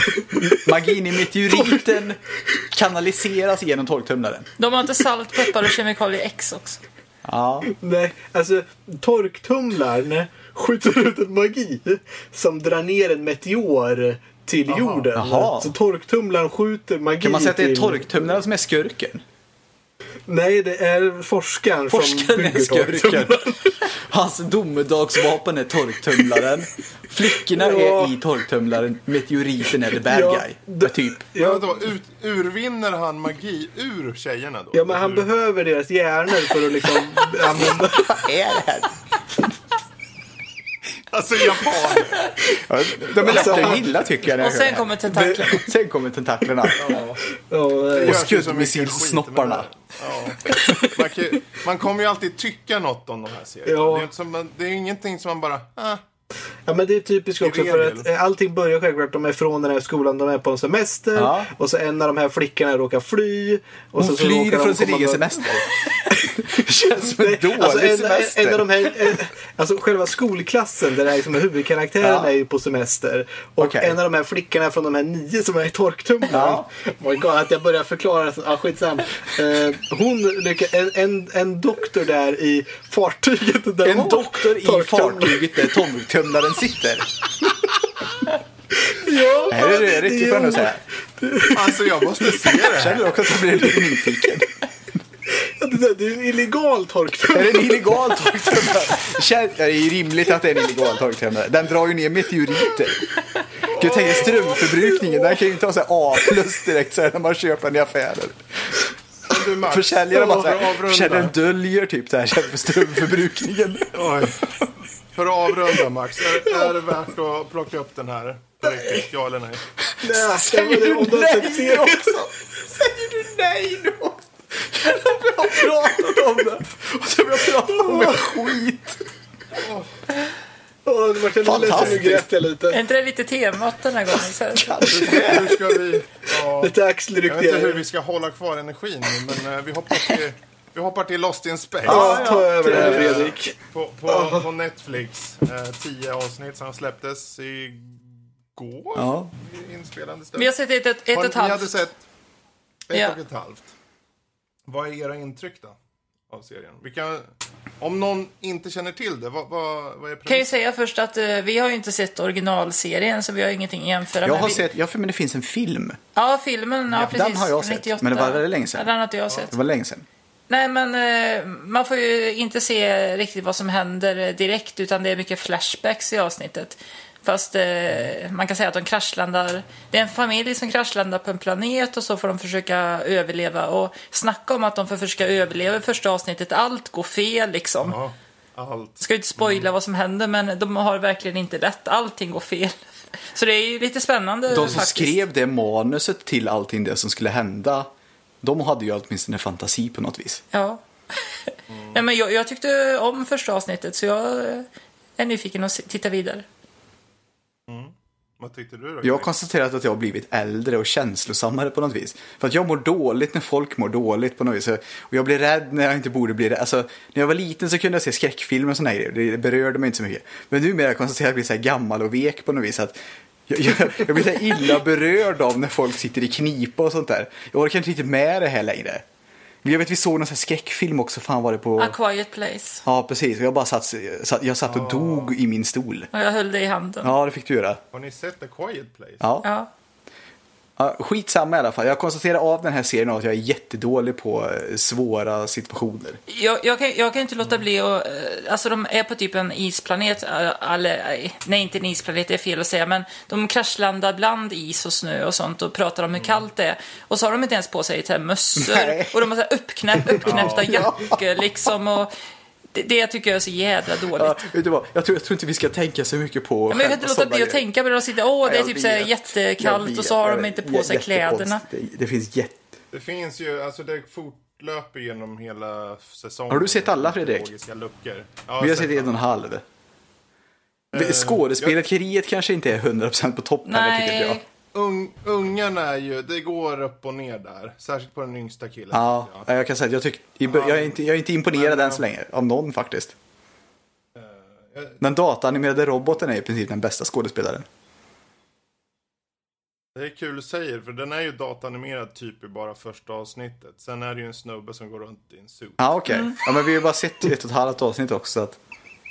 Magin i meteoriten kanaliseras genom torktumlaren. De har inte salt, peppar och kemikalier X också. Ja. Nej, alltså torktumlaren skjuter ut en magi som drar ner en meteor till jorden. Jaha. Så torktumlaren skjuter magi Kan man säga att det är till... torktumlaren som är skurken? Nej, det är forskaren, som Forskaren är bygger skurken. Hans domedagsvapen är torktumlaren. Flickorna Ja. är i torktumlaren. Meteoriten är the bad Ja, guy. det- Typ. Ja. Då, ut, urvinner han magi ur tjejerna då? ja, men han Ur- behöver deras hjärnor för att liksom. Vad är det här? Alltså japan! Ja, De är lätta att gilla tycker jag. Och sen kommer tentaklerna. Sen kommer tentaklerna. Ja, skuddmissilsnopparna. här. Ja. Man, kan, ju- man kommer ju alltid tycka något om de här serierna. Ja. Det, är som, det är ingenting som man bara... Ah, Ja men det är typiskt också för att eh, allting börjar självklart. De är från den här skolan, de är på en semester. Ja. Och så en av de här flickorna råkar fly. Och Hon så, så flyr de från sin egen semester. Känns som en dålig alltså, en, semester. En av de här, en, alltså själva skolklassen där det är liksom huvudkaraktären Ja. är ju på semester. Och Okej. en av de här flickorna från de här nio som är i torktumlaren. Ja. Oh my God, att jag börjar förklara. Ja, skitsam. Eh, hon lyckas, en, en, en doktor där i fartyget. Där En doktor i fartyget där torktumlaren sitter. Ja, det är det riktigt är jag nog säga. alltså jag måste se det här. Känner du också att jag blir lite nyfiken? Det där- det är en illegal Är torktumlare. det en illegal torktumlare? Det är rimligt att det är en illegal torktumlare. Den drar ju ner meteoriter. Kan du tänka strömförbrukningen? Den kan ju inte ha så här A plus direkt så här när man köper den i Max, Försäljaren, bara så att här, försäljaren döljer typ det här för strömförbrukningen. Oj. För att avrunda Max, är, är det värt att plocka upp den här? Riktigt, ja eller nej? Nej, Säger du nej serien- också? Säger du nej nu också? Vi har pratat om det och så har vi pratat om skit. Det vart en ledsen, nu Fantastiskt. grät jag lite. Är inte det lite temat den här gången? Så här. Hur ska vi... Ja, Lite jag vet inte hur vi ska hålla kvar energin nu, men eh, vi hoppar till, vi hoppar till Lost in Space. Ja, ta över det här Fredrik. På, på, på Netflix. Eh, tio avsnitt som släpptes igår. Ja. i Inspelande stund. Vi har sett ett, ett, ett Har- och ett Ni hade halvt. sett ett Ja. och ett halvt. Vad är era intryck då? Av serien? Vi kan, om någon inte känner till det, vad, vad, vad är Kan ju premissen? säga först att eh, vi har ju inte sett originalserien så vi har ingenting att jämföra Jag med. har Vi- sett, ja för men det finns en film. Ja, filmen, ja, precis. den har jag sett, 98. men det var väldigt länge sedan. Ja, Den har inte jag sett. Det var länge sedan. Nej, men eh, man får ju inte se riktigt vad som händer eh, direkt utan det är mycket flashbacks i avsnittet. Fast eh, man kan säga att de kraschlandar. Det är en familj som kraschlandar på en planet och så får de försöka överleva. Och snacka om att de får försöka överleva i första avsnittet. Allt går fel liksom. Ja, allt. Ska ju inte spoila vad som händer men de har verkligen inte rätt. Allting går fel. Så det är ju lite spännande De som faktiskt. skrev det manuset till allting det som skulle hända, de hade ju åtminstone fantasi på något vis. Ja. Nej, men jag, jag tyckte om första avsnittet så jag är nyfiken att se- titta vidare. Vad tyckte du då? Jag har konstaterat att jag har blivit äldre och känslosammare på något vis. För att jag mår dåligt när folk mår dåligt på något vis. Och jag blir rädd när jag inte borde bli rädd. Alltså, när jag var liten så kunde jag se skräckfilmer och här grejer. Det berörde mig inte så mycket. Men numera har jag konstaterat att jag blir så här gammal och vek på något vis. Att jag, jag, jag blir så illa berörd av när folk sitter i knipa och sånt där. Jag orkar inte riktigt med det här längre. Jag vet vi såg någon sån här skräckfilm också, fan var det på... A Quiet Place. Ja, precis. Jag bara satt, satt, jag satt och dog i min stol. Och jag höll det i handen. Ja, det fick du göra. Har ni sett A Quiet Place? Ja. Ja. Ja, skitsamma i alla fall. Jag konstaterar av den här serien att jag är jättedålig på eh, svåra situationer. Jag, jag, kan, jag kan inte låta bli att... eh, Alltså de är på typ en isplanet, eh, eller nej inte en isplanet, det är fel att säga, men de kraschlandar bland is och snö och sånt och pratar om hur kallt det är. Och så har de inte ens på sig mössor och de har så här uppknäpp, uppknäppta jackor liksom. Och det, det tycker jag är så jädra dåligt. Ja, vet du vad? Jag tror, jag tror inte vi ska tänka så mycket på Ja, men jag kan inte låta bli att tänka på det. De sitter, åh, det är Jag typ så här jättekallt Jag och så har de inte på sig kläderna. Det, det finns jätte... Det finns ju, alltså det fortlöper genom hela säsongen. Har du sett alla, Fredrik? Luckor. Ja, Vi har jag sett en och en halv. Eh, Skådespeleriet kanske inte är 100% på topp heller, tycker jag. Ung, ungarna är ju, det går upp och ner där. Särskilt på den yngsta killen. Ja, jag. jag kan säga att jag, tyck, jag, jag, är inte, jag är inte imponerad Men, än så länge. Av någon faktiskt. jag- Den dataanimerade roboten är i princip den bästa skådespelaren. Det är kul du säger, för den är ju datanimerad typ i bara första avsnittet. Sen är det ju en snubbe som går runt i en suit. Ja, okej. Ja, men vi har ju bara sett ett och ett halvt avsnitt också. Så att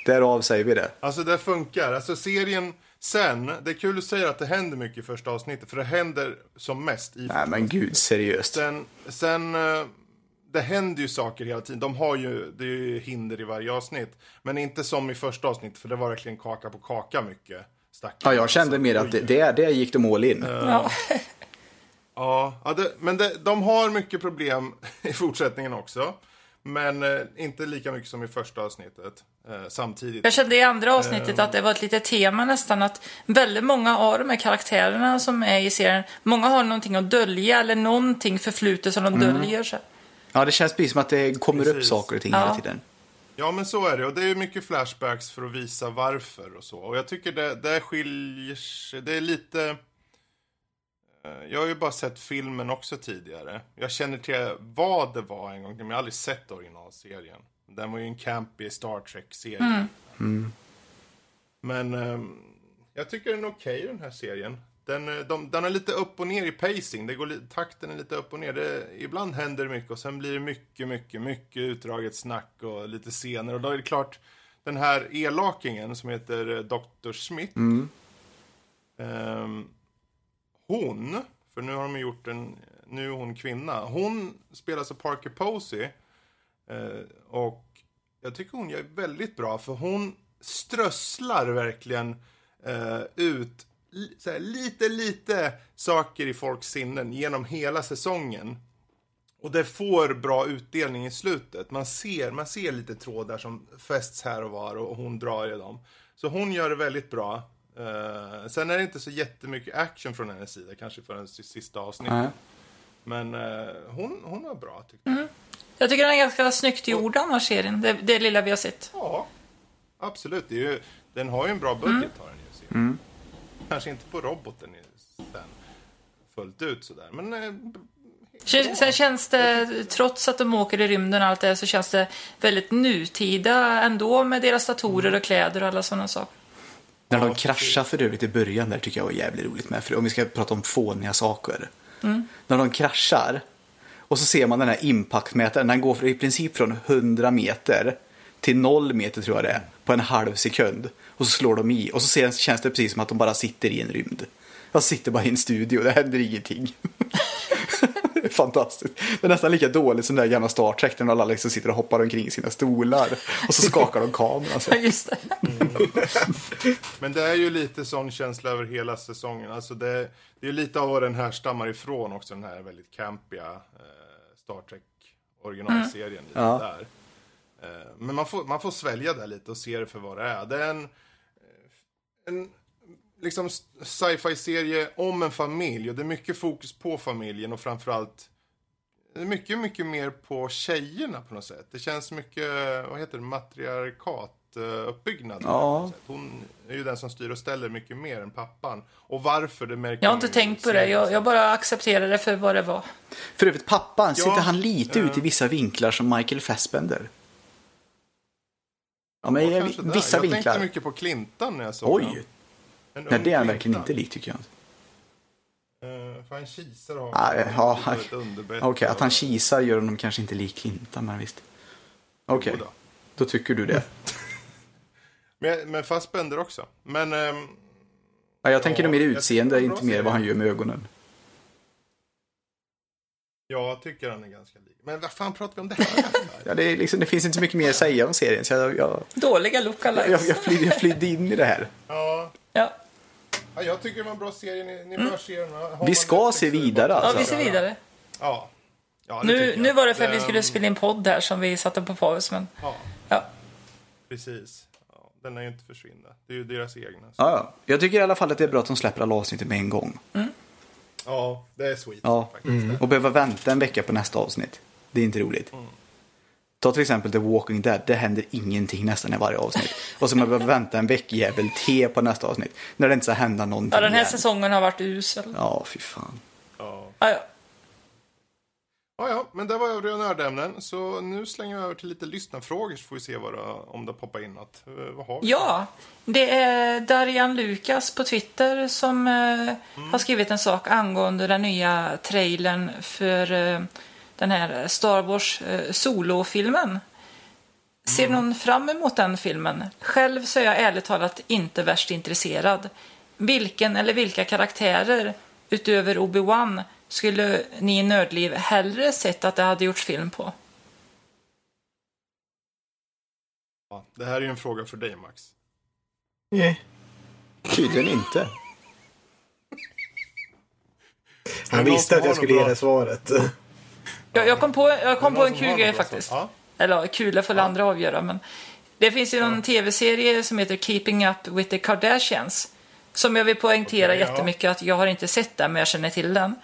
därav säger vi det. Alltså det funkar. Alltså serien sen, det är kul du säger att det händer mycket i första avsnittet, för det händer som mest i Nej, men gud, seriöst. Sen, sen eh, det händer ju saker hela tiden. De har ju, det är ju hinder i varje avsnitt. Men inte som i första avsnittet, för det var verkligen kaka på kaka mycket. Stackarna. Ja, jag kände mer att det, det, det gick de all in. ja. Ja, ja det, men det, de har mycket problem i fortsättningen också. Men eh, inte lika mycket som i första avsnittet. Eh, samtidigt. Jag kände i andra avsnittet att det var ett litet tema nästan att väldigt många av de här karaktärerna som är i serien, många har någonting att dölja eller någonting förflutet som de döljer. Så. Ja, det känns precis som att det kommer upp Precis. saker och ting Ja. hela tiden. Ja, men så är det. Och det är mycket flashbacks för att visa varför och så. Och jag tycker det, det skiljer sig. Det är lite... eh, Jag har ju bara sett filmen också tidigare. Jag känner till vad det var en gång, men jag har aldrig sett originalserien. Den var ju en campy Star Trek-serie. Men ehm, jag tycker den är okej den här serien. Den, eh, de, den är lite upp och ner i pacing. Det går, takten är lite upp och ner. Det, ibland händer det mycket och sen blir det mycket, mycket, mycket utdraget snack och lite scener. Och då är det klart, den här elakingen som heter eh, Dr. Smith. ehm, hon, för nu har de gjort en, nu är hon kvinna. Hon spelas av alltså Parker Posey. Eh, och jag tycker hon gör väldigt bra för hon strösslar verkligen eh, ut li, här, lite, lite saker i folks sinnen genom hela säsongen. Och det får bra utdelning i slutet. Man ser, man ser lite trådar som fästs här och var och hon drar i dem. Så hon gör det väldigt bra. Eh, sen är det inte så jättemycket action från hennes sida, kanske förrän sista avsnittet. Nej. Men eh, hon, hon var bra tyckte jag. Jag tycker den är ganska snyggt gjord annars serien, det, det lilla vi har sett. Ja, absolut. Det är ju, den har ju en bra budget har den ju. serien. Kanske inte på roboten sen fullt ut sådär. Men eh, Sen sen känns det, trots att de åker i rymden och allt det, så känns det väldigt nutida ändå med deras datorer och kläder och alla sådana saker. När de kraschar för övrigt i början där tycker jag var jävligt roligt med. För om vi ska prata om fåniga saker. När de kraschar och så ser man den här impactmätaren. Den går i princip från 100 meter till 0 meter tror jag det är. På en halv sekund. Och så slår de i och så känns det precis som att de bara sitter i en rymd. Jag sitter bara i en studio, det händer ingenting. Det är Fantastiskt. Det är nästan lika dåligt som det där gamla Star Trek när alla liksom sitter och hoppar omkring i sina stolar. Och så skakar de kameran. Så. Just det. Men det är ju lite sån känsla över hela säsongen. Alltså det, det är lite av vad den här stammar ifrån också, den här väldigt campiga eh, Star Trek originalserien. Lite Ja. där. Eh, men man får, man får svälja det lite och se det för vad det är. Det är en, en liksom sci-fi-serie om en familj och det är mycket fokus på familjen och framförallt det är mycket, mycket mer på tjejerna på något sätt. Det känns mycket, vad heter det, matriarkat eh. Ja. Hon är ju den som styr och ställer mycket mer än pappan. Och varför det märker Jag har inte tänkt på det, jag, jag bara accepterar det för vad det var. För övrigt, pappan, ser Ja, inte han lite ut i vissa vinklar som Michael Fassbender? Ja, men Ja, vissa jag vinklar. tänkte mycket på Clintan när jag såg Oj, honom. Nej, det är han verkligen Clintan. inte lik tycker jag. Eh, För han kisar och Ah, har ja, har. Okej, att han kisar gör honom kanske inte lik Clinton, men visst. Okej, Jo då. då tycker du det. Men, men Fassbender också. Men... ehm, Ja, jag tänker Ja, nog mer jag utseende, inte mer vad han gör med ögonen. jag tycker han är ganska lik. Men vad fan pratar vi om det här? Ja, det, är liksom, det finns inte så mycket mer att säga om serien, så jag, jag, Dåliga jag, lookalikes. jag, flydde, jag flydde in i det här. Ja, Ja. ja, jag tycker det var en bra serie. Ni, ni bör se den. Har Vi man ska Netflix se vidare, bara- ja, alltså. vi ser vidare. Ja. ja Nu, nu var det för att vi Ehm, skulle spela in podd här som vi satte på paus, men Ja, ja. precis. Ja, den är ju inte försvinna. Det är ju deras egna. Så. Ja, ja. Jag tycker i alla fall att det är bra att de släpper alla avsnittet med en gång. Ja, det är sweet Ja. faktiskt. Och behöva vänta en vecka på nästa avsnitt. Det är inte roligt. Ta till exempel The Walking Dead. Det händer ingenting nästan i varje avsnitt. Och så man behöver vänta en veckjävel till på nästa avsnitt. När det inte ska hända någonting ja, den här igen. säsongen har varit usel. Ja, fy fan. Ja. Ja, ja. Ja, ja, men det var övriga nördämnen. Så nu slänger vi över till lite lyssnarfrågor så får vi se vad det, om det poppar in något. Eh, Vad har vi? Ja, det är Darian Lukas på Twitter som eh, har skrivit en sak angående den nya trailern för eh, den här Star Wars eh, solofilmen. Ser någon fram emot den filmen? Själv så är jag ärligt talat inte värst intresserad. Vilken eller vilka karaktärer utöver Obi-Wan skulle ni i Nördliv hellre sett att det hade gjorts film på? Ja, det här är ju en fråga för dig, Max. Nej. Tydligen inte. Han visste att jag skulle ge det svaret. Jag, jag kom på, jag kom på en någon kul grej faktiskt. svar? Eller ja, kul får andra avgöra, men det finns ju en tv-serie som heter Keeping Up with the Kardashians. Som jag vill poängtera ja. jättemycket att jag har inte sett den, men jag känner till den.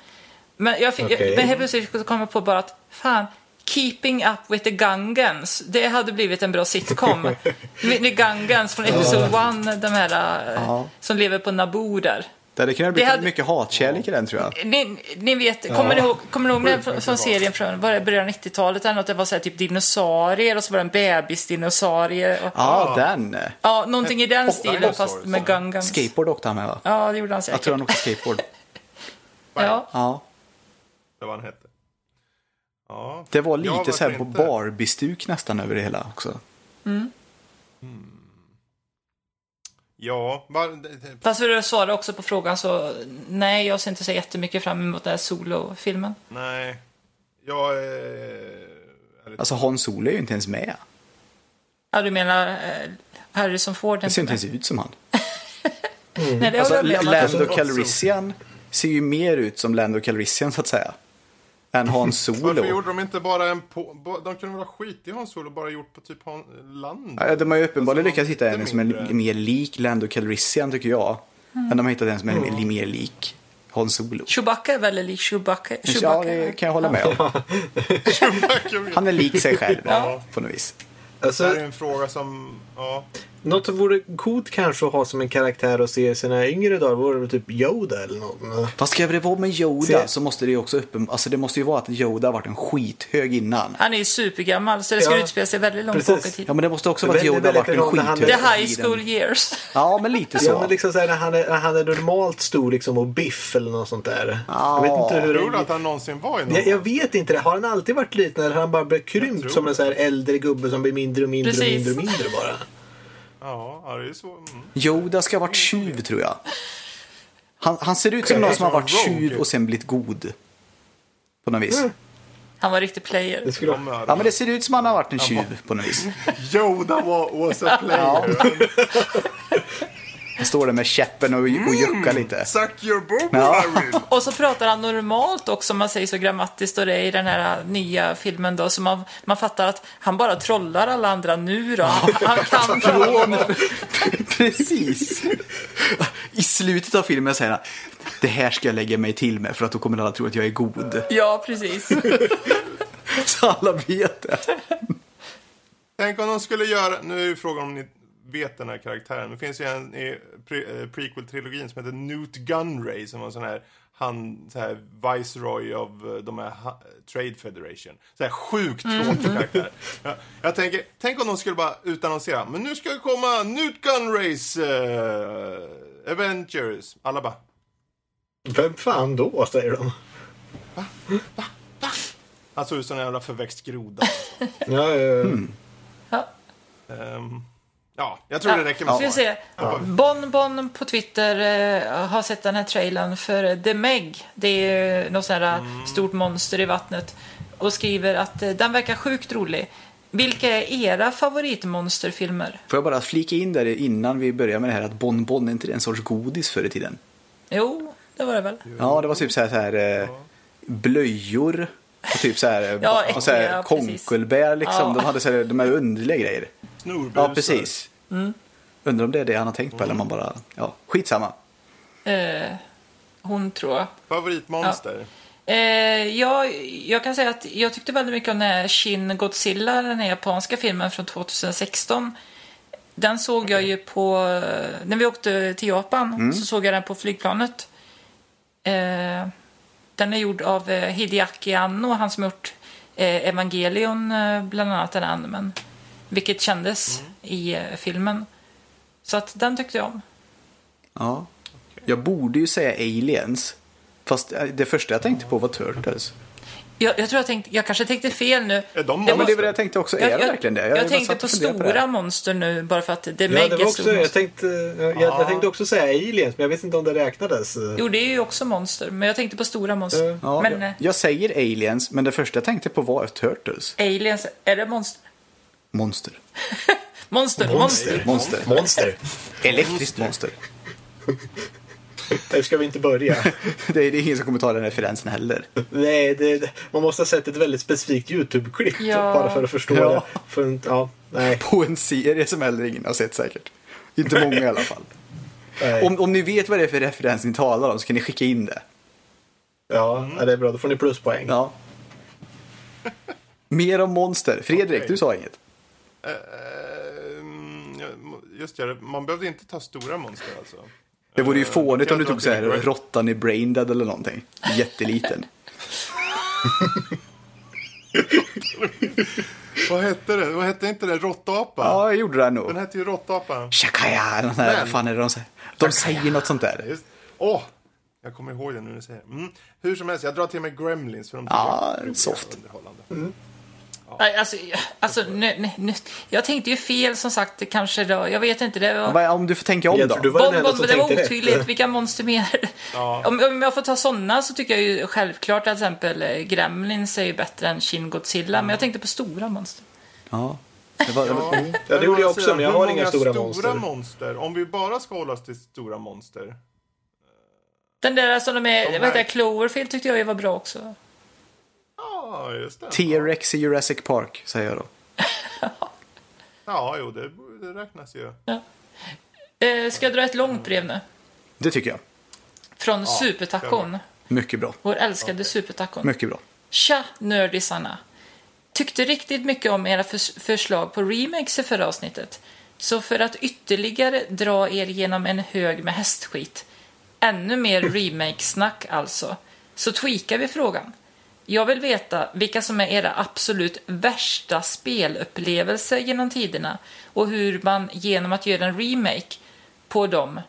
Men, jag, fick- Okej. men helt plötsligt kom jag på bara att, fan, Keeping Up with the Gungans, det hade blivit en bra sitcom. Ni Gungans från Episode 1, de här eh, Ja. som lever på Naboo där. Det hade kunnat bli hade- mycket hatkärlek i den tror jag. Ni, ni vet, kommer ni ihåg, kommer ni ihåg den från, från serien från var det början av 90-talet? Eller något, det var så här, typ dinosaurier och så var det en bebisdinosaurie. Och, Ja, den. Ja, någonting i den stilen fast med. Gungans. Skateboard åkte han med va? Ja, det gjorde han Jag säkert. tror han åkte skateboard. ja. Ja. Det var han hette. Ja. Det var Ja, lite varför så här på? Barbie-stuk nästan över det hela också. Ja, var, Fast för att svara också på frågan så nej, jag ser inte så jättemycket fram emot den här solofilmen. nej. Jag är... är Alltså Han Solo är ju inte ens med. Ja, du menar eh, Harrison Ford? Det ser inte ens ut som han. Nej, det Alltså. Lando Alltså, Calrissian ser ju mer ut som Lando Calrissian så att säga. Än Han Varför Solo. gjorde de inte bara en på... De kunde väl ha skit i Hans Solo och bara gjort på typ Han, land? Ja, De har ju uppenbarligen Alltså, lyckats hitta en som är mer lik Lando Calrissian tycker jag. Mm. Än de har hittat en som är mer- mer lik Han Solo. Chewbacca är väldigt lik Chewbacca. Ja, Chewbacca. det kan jag hålla med om. Han är lik sig själv Ja. på något vis. Det här är Alltså, en fråga som... Ja. Något som vore coolt kanske att ha som en karaktär och se i sina yngre dagar vore väl typ Yoda eller någon. Fast ska det vara med Yoda Se- så måste det ju också uppen... Alltså det måste ju vara att Yoda har varit en skithög innan. Han är ju supergammal så det ska Ja, utspela sig väldigt långt bak i tiden. Ja men det måste också vara att Yoda har varit en skithög. The high school years. Ja men lite så. Ja, men liksom så här, när, han är, när han är normalt stor liksom och biff eller något sånt där. Jag vet inte hur Tror du att han någonsin var i någon? jag, jag vet inte det. Har han alltid varit liten eller har han bara blivit krympt som en så här äldre gubbe som blir mindre och mindre och Precis. mindre och mindre bara? Ja, det är så. Mm. Yoda ska ha varit tjuv tror jag. Han, han ser ut som någon som har varit tjuv och sen blivit god. På något vis. Han var riktig player. Det skulle De Ja men det ser ut som han har varit en tjuv på något vis. Yoda var, was a player. Han står där med käppen och, och juckar lite. Suck your boob, Ja. Och så pratar han normalt också, om man säger så grammatiskt och det är i den här nya filmen då, så man, man fattar att han bara trollar alla andra nu då. Han, han kan från... Precis. I slutet av filmen säger han det här ska jag lägga mig till med för att då kommer alla tro att jag är god. Ja, precis. Så alla vet det. Tänk om de skulle göra, nu är ju frågan om ni vet den här karaktären. Det finns ju en i pre, eh, prequel-trilogin som heter Newt Gunray som var en sån här, han, så här viceroy av eh, de här ha, Trade Federation. Så här sjukt tråkig karaktär. Jag, jag tänker, tänk om de skulle bara utannonsera, men nu ska det komma Newt Gunrays uh, Avengers. Alla bara, Vem fan då, säger de. Han såg ut som en jävla förväxt groda. Ja, ja, Ja. Ehm, ja, jag tror det räcker med vi svar. se. Bon Bon på Twitter eh, har sett den här trailern för The Meg. Det är något sånt här Mm. stort monster i vattnet. Och skriver att eh, den verkar sjukt rolig. Vilka är era favoritmonsterfilmer? Får jag bara flika in där innan vi börjar med det här att Bon Bon är inte det en sorts godis förr i tiden? Jo, det var det väl. Ja, det var typ så här, så här eh, blöjor och typ så här, Ja, och så här äckliga, konkelbär liksom. Ja. De hade så här, de här underliga grejer. Snorbusar. Ja, precis. Undrar om det är det han har tänkt på eller om man bara, ja, skitsamma. Eh, hon tror jag. Favoritmonster? Eh, jag, jag kan säga att jag tyckte väldigt mycket om den här Shin Godzilla, den här japanska filmen från 2016. Den såg jag ju på, när vi åkte till Japan så såg jag den på flygplanet. Eh, den är gjord av eh, Hideaki Anno, han som gjort eh, Evangelion, eh, bland annat den animen. Vilket kändes i eh, filmen. Så att den tyckte jag om. Ja. Jag borde ju säga aliens. Fast eh, det första jag tänkte på var turtles. Jag, jag tror jag tänkte, jag kanske tänkte fel nu. Är de Det Ja, var- men det var det jag tänkte också. Är Jag, det jag, verkligen det? jag, bara tänkte på det. stora monster nu bara för att det Ja, Meg det är var också, jag, tänkte, jag, jag tänkte också säga aliens, men jag vet inte om det räknades. Jo, det är ju också monster, men jag tänkte på stora monster. Ja. Ja, men jag, eh, jag säger aliens, men det första jag tänkte på var turtles. aliens, är det monster? Monster. Monster, monster. Monster. Monster. Elektriskt monster. Där ska vi inte börja. Det är, det är ingen som kommer ta den referensen heller. Nej, det, man måste ha sett ett väldigt specifikt YouTube-klipp Ja. bara för att förstå Ja. det. För, ja, nej. På en serie som heller ingen har sett säkert. Inte många i alla fall. Om, om ni vet vad det är för referens ni talar om så kan ni skicka in det. Ja, det är bra. Då får ni pluspoäng. Ja. Mer om monster. Fredrik, Okej. du sa inget. Ehm, ja, just det, man behövde inte ta stora monster alltså. Det vore ju Eh, fånigt om du tog så här råttan i Braindead eller någonting. Jätteliten. Vad hette det? Vad hette inte det? Råttapa? Ja, jag gjorde det Den nog. hette ju Råttapa. Shakaya, eller där. Vad fan är det de säger? De säger något sånt där. Åh! Jag kommer ihåg det nu när du säger det. mm. Hur som helst, jag drar till med Gremlins för de Ja, tycker är soft. underhållande. Nej, Alltså, alltså nu, nu, nu, jag tänkte ju fel som sagt, det kanske då, jag vet inte, det var... Vad- Om du får tänka om Jag då. tror du var den Bon, enda bon, som det var tänkte otydligt. rätt. Vilka monster mer? Ja. Om, om jag får ta sådana så tycker jag ju självklart att till exempel eh, Gremlins är ju bättre än Shin Godzilla. Men jag tänkte på stora monster. Ja. Det var, Ja, Ja, det gjorde jag också, men jag har inga stora stora monster. monster. Om vi bara ska hålla oss till stora monster. Den där som de är, De vad heter här- det, Cloverfield tyckte jag ju var bra också. Ja, just det. T-Rex i Jurassic Park, säger jag då. Ja, jo, det, det räknas ju. Eh, ska jag dra ett långt brev nu? Det tycker jag. Från Supertacon. Mycket bra. Vår älskade Supertacon. Mycket bra. Tja, nördisarna! Tyckte riktigt mycket om era förs- förslag på remakes i förra avsnittet. Så för att ytterligare dra er genom en hög med hästskit, ännu mer remake-snack alltså, så tweakar vi frågan. Jag vill veta vilka som är era absolut värsta spelupplevelser genom tiderna och hur man genom att göra en remake på dem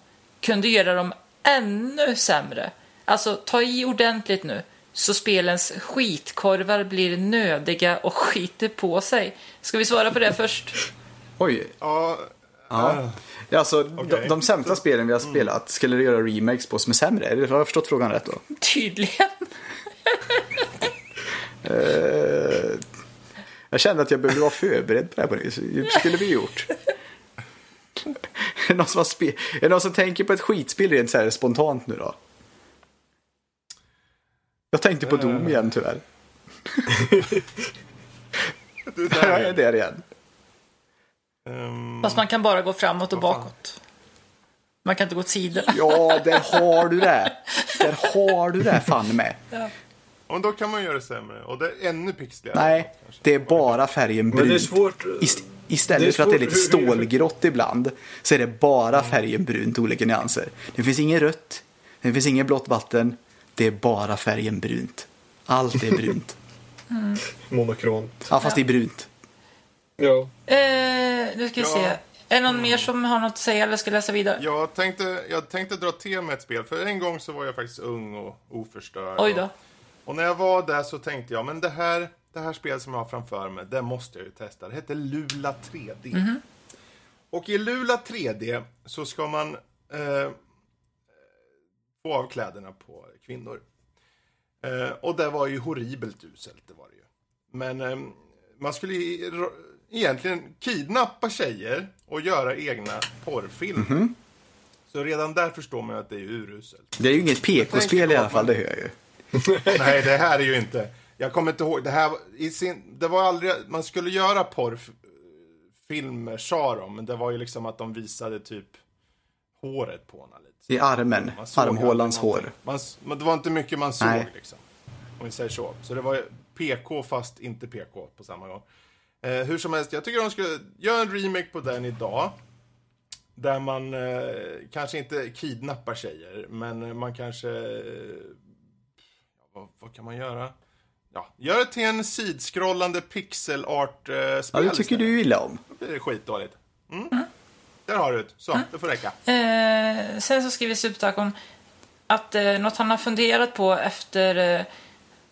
kunde göra dem ännu sämre. Alltså, ta i ordentligt nu så spelens skitkorvar blir nödiga och skiter på sig. Ska vi svara på det först? Oj. Ja, Ja. Ja, Alltså, de, Okej. de sämsta spelen vi har spelat, skulle du göra remakes på som är sämre? Har jag förstått frågan rätt då? Tydligen. Eh, jag kände att jag behövde vara förberedd på det här på. Det skulle vi gjort. är, det någon som har spe- är det någon som tänker på ett skitspel rent så här spontant nu då? Jag tänkte på Doom igen tyvärr. du Jag är där. där igen. Um, Fast man kan bara gå framåt och bakåt. Man kan inte gå åt sidorna. Ja, där har du det. Där har du det fan med. Och då kan man göra det sämre. Och det är ännu pixligare. Nej, kanske. det är bara färgen Men det är svårt. Ist- Istället är för att det är svårt- lite stålgrått ibland så är det bara färgen brunt, olika nyanser. Det finns inget rött, det finns inget blått vatten, det är bara färgen brunt. Allt är brunt. Monokront. Ja, fast det är brunt. Ja. Eh, nu ska vi Ja. se. Är det någon mer som har något att säga eller ska läsa vidare? Jag tänkte, jag tänkte dra till med ett spel, för en gång så var jag faktiskt ung och oförstörd. Oj då. Och, och när jag var där så tänkte jag, men det här, det här spelet som jag har framför mig, det måste jag ju testa. Det heter Lula 3D. Mhm. Och i Lula 3D så ska man eh, få av kläderna på kvinnor. Eh, och det var ju horribelt uselt, det var det ju. Men eh, man skulle egentligen kidnappa tjejer och göra egna porrfilmer. Så redan där förstår man ju att det är uruselt. Det är ju inget PK-spel i alla fall, det hör jag ju. Nej, det här är ju inte... Jag kommer inte ihåg. Det här i sin, Det var aldrig... Man skulle göra porrfilmer, sa de. Men det var ju liksom att de visade typ håret på honom lite. I armen, armhålans hår. Man, men det var inte mycket man såg Nej. liksom. Om vi säger så. Så det var PK fast inte PK på samma gång. Eh, hur som helst, jag tycker de skulle göra en remake på den idag. Där man eh, kanske inte kidnappar tjejer, men man kanske... Eh, vad, vad kan man göra? Ja, gör det till en sidskrollande pixel art eh, Ja, det tycker istället. du illa om. Då blir det skitdåligt. Mm. Där har du det. Så, det får räcka. Eh, sen så skriver Supertacon att eh, något han har funderat på efter eh,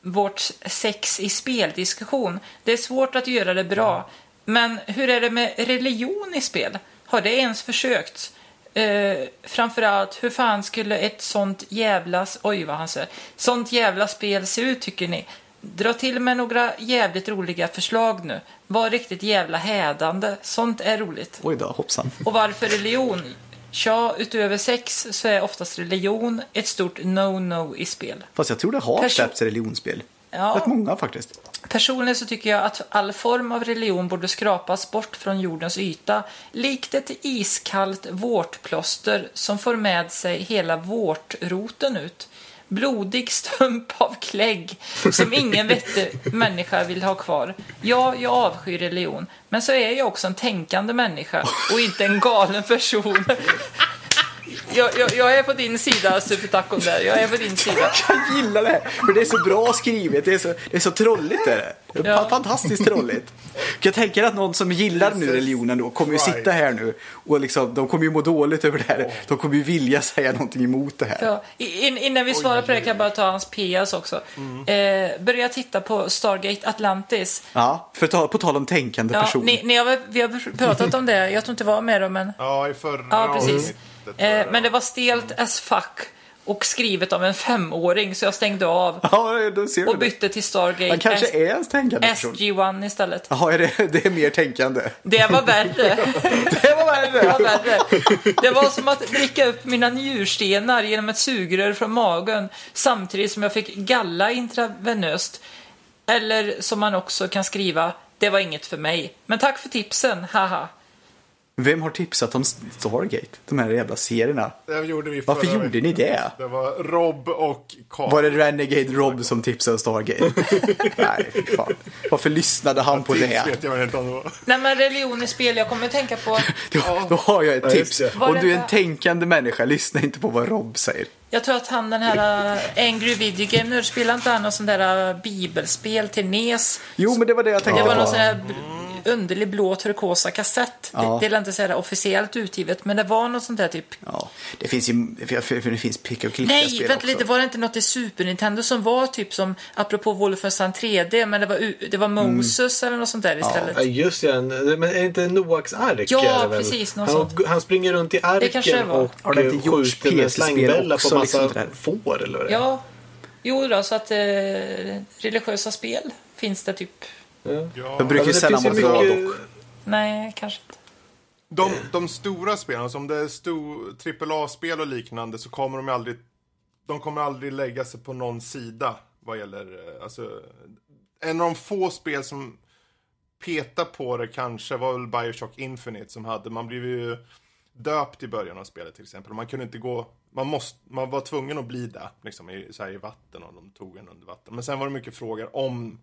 vårt sex i spel-diskussion. Det är svårt att göra det bra. Men hur är det med religion i spel? Har det ens försökt? Eh, framförallt, hur fan skulle ett sånt jävla... Oj, vad han säger. Sånt jävla spel se ut, tycker ni? Dra till med några jävligt roliga förslag nu. Var riktigt jävla hädande. Sånt är roligt. Oj då, hoppsan. Och varför religion? Tja, utöver sex så är oftast religion ett stort no-no i spel. Fast jag tror det har släppts religionsspel. Ja. Rätt många faktiskt. Personligen så tycker jag att all form av religion borde skrapas bort från jordens yta, likt ett iskallt vårtplåster som får med sig hela vårtroten ut. Blodig stump av klägg som ingen vettig människa vill ha kvar. Ja, jag avskyr religion, men så är jag också en tänkande människa och inte en galen person. Jag, jag, jag är på din sida, Supertacon där. Jag är på din sida. Jag gillar det, för det är så bra skrivet. Det är så, det är så trolligt. Är det. Det är Ja. Fantastiskt trolligt. Jag tänker att någon som gillar nu religionen då kommer ju Christ. sitta här nu och liksom, de kommer ju må dåligt över det här. De kommer ju vilja säga någonting emot det här. Ja, in, innan vi svarar på det kan jag bara ta hans PS också. Mm. Eh, börja titta på Stargate Atlantis. Ja, för ta, på tal om tänkande Ja, person. ni, ni har, vi har pratat om det, jag tror inte var med då, men, Ja, i förra Ja, precis. Jag eh, men det var stelt as fuck och skrivet av en femåring så jag stängde av Ja, och det. bytte till Stargate Han kanske S- är en tänkande person. SG-1 istället. Är det, det är mer tänkande. Det var värre. Det var värre. Det var värre. Det var som att dricka upp mina njurstenar genom ett sugrör från magen samtidigt som jag fick galla intravenöst. Eller som man också kan skriva, det var inget för mig. Men tack för tipsen, haha. Vem har tipsat om Stargate? De här jävla serierna. Det gjorde vi Varför gjorde veckan. ni det? Det var Rob och Carl. Var det Renegade Rob som tipsade om Stargate? Nej, fy fan. Varför lyssnade han på Tips det? vet jag inte om det var. Nej men religion i spel, jag kommer att tänka på, Då, då har jag ett Ja, tips. Om du är en tänkande människa, lyssna inte på vad Rob säger. jag tror att han den här äh, Angry Video Game, nu spelar inte han något sånt där äh, bibelspel till NES. Jo, men det var det jag tänkte Det var på. någon sån här b- underlig blå turkosa kassett. Ja. Det, det är inte så här officiellt utgivet, men det var något sånt där typ Ja, det finns ju för, det finns pick och klicka Nej, vänta också. lite, var det inte något i Super Nintendo som var typ som, apropå Wolfenstein 3D, men det var, det var Mm. Moses eller något sånt där istället. Ja, just det. Men är det inte Noaks ark? Ja, precis, något Han, sånt. han springer runt i Det kanske det arken var. och Har det inte eh, skjuter med slangbella på liksom massa där? får eller vad det är. Ja, jo då, så att eh, religiösa spel finns det typ. Ja. Jag brukar ju det sällan vara bra dock. Nej, kanske inte. De, de stora spelen, som det är stor AAA-spel och liknande, så kommer de ju aldrig... De kommer aldrig lägga sig på någon sida vad gäller... eh, Alltså, en av de få spel som petar på det kanske var väl Bioshock Infinite som hade... Man blev ju döpt i början av spelet till exempel. Man kunde inte gå... Man, måste, man var tvungen att bli det, liksom i, så här, i vatten och de tog en under vatten. Men sen var det mycket frågor om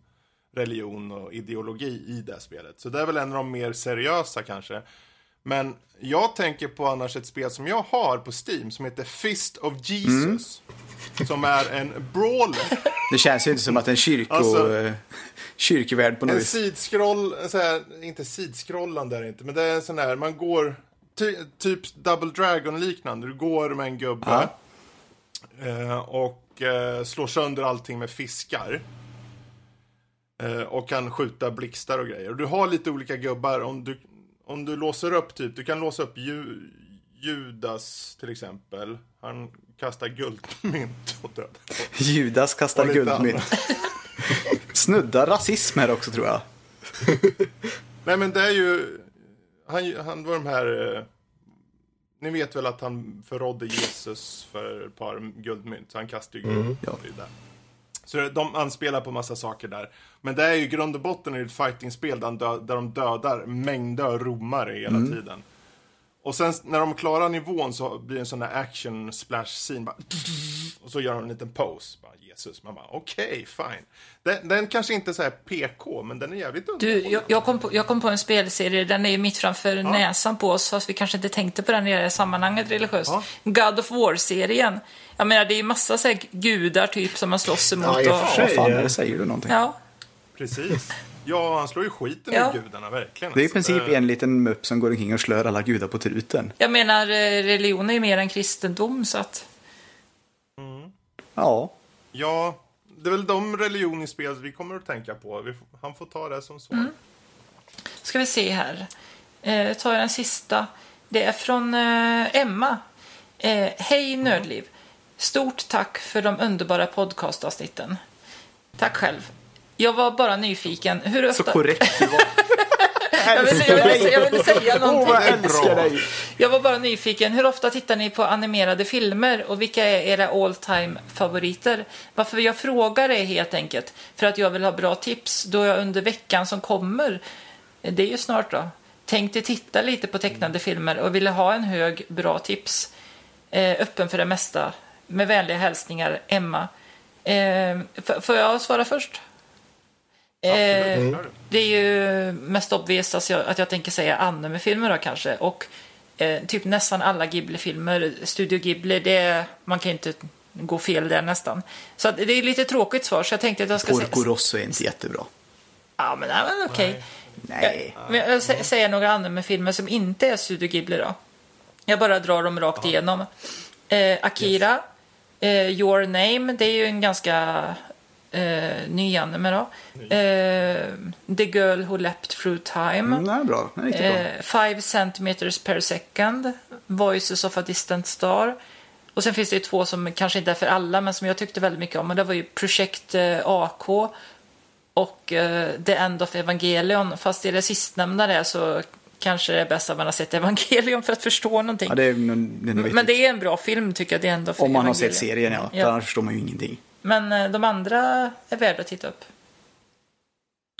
religion och ideologi i det spelet. Så det är väl en av de mer seriösa kanske. Men jag tänker på annars ett spel som jag har på Steam som heter Fist of Jesus. som är en brawler. Det känns ju inte som att en kyrko, Alltså- kyrkvärd på något En vis. sidskroll, så här, inte sidskrollande är det inte, men det är en sån här, man går ty, typ Double Dragon-liknande. Du går med en gubbe eh, och eh, slår sönder allting med fiskar. Eh, och kan skjuta blixtar och grejer. Och du har lite olika gubbar. Om du, om du låser upp typ, du kan låsa upp ju, Judas till exempel. Han kastar guldmynt och dödar. Judas kastar guldmynt. Snudda rasism här också tror jag. Nej men det är ju, han, han var de här, eh, ni vet väl att han förrådde Jesus för ett par guldmynt, så han kastade ju guld. Ja. Det är där. Så de anspelar på massa saker där. Men det är ju i grund och botten ett fightingspel där, där de dödar mängder av romare hela tiden. Och sen när de klarar nivån så blir det en sån där action splash scene bara, Och så gör de en liten pose. Bara, Jesus, man bara okej, fine. Den, den kanske inte är så här PK, men den är jävligt Du, underhållande. jag, jag, kom på, jag kom på en spelserie, den är ju mitt framför näsan på oss, fast vi kanske inte tänkte på den i det här sammanhanget religiöst. Ja. God of War-serien. Jag menar, det är ju massa så här gudar typ som man slåss emot. Ja, i och och, för Vad sig. fan ja. är det säger du någonting? ja. Precis. Ja, han slår ju skiten Ja. ur gudarna, verkligen. Det är i alltså. princip en liten mupp som går omkring och slår alla gudar på truten. Jag menar, eh, religion är ju mer än kristendom, så att... Ja, Ja, det är väl de religion i spel vi kommer att tänka på. Vi, får- han får ta det som svar. Mm. Ska vi se här. Eh, tar jag den sista. Det är från eh, Emma. Eh, Hej Nördliv. Stort tack för de underbara podcastavsnitten. Tack själv. Jag var bara nyfiken. Hur så ofta... korrekt du var. Jag ville, jag, ville, jag ville säga någonting. vad jag älskar dig. Jag var bara nyfiken. Hur ofta tittar ni på animerade filmer och vilka är era all time favoriter? Varför jag frågar är helt enkelt för att jag vill ha bra tips då jag under veckan som kommer, det är ju snart då, tänkte titta lite på tecknade filmer och ville ha en hög bra tips. Eh, öppen för det mesta. Med vänliga hälsningar, Emma. Eh, får jag svara först? Eh, gör det. är ju mest obvious att jag, att jag tänker säga anime-filmer då kanske. Och eh, typ nästan alla Ghibli-filmer, Studio Ghibli, det, man kan ju inte gå fel där nästan. Så att det är lite tråkigt svar, så jag tänkte att jag ska Porco säga... Rosso är inte jättebra. Ja, men, ja, men okej. Nej. Men jag sä- säger några anime-filmer som inte är Studio Ghibli då. Jag bara drar dem rakt igenom. Eh, Akira, eh, Your Name, det är ju en ganska eh, ny anime då. Eh, The Girl Who Leapt Through Time. Mm, nej, bra. Riktigt bra. Eh, Five centimeters per second. Voices of a distant star. Och sen finns det ju två som kanske inte är för alla, men som jag tyckte väldigt mycket om. Och det var ju Projekt eh, AK och eh, The End of Evangelion. Fast i det sistnämnda där så kanske det är bäst att man har sett Evangelion för att förstå någonting. Ja, det är, det är men det är en bra film tycker jag, The End of Om man har Evangelion. sett serien, ja. Ja. För annars förstår man ju ingenting. Men eh, de andra är värda att titta upp.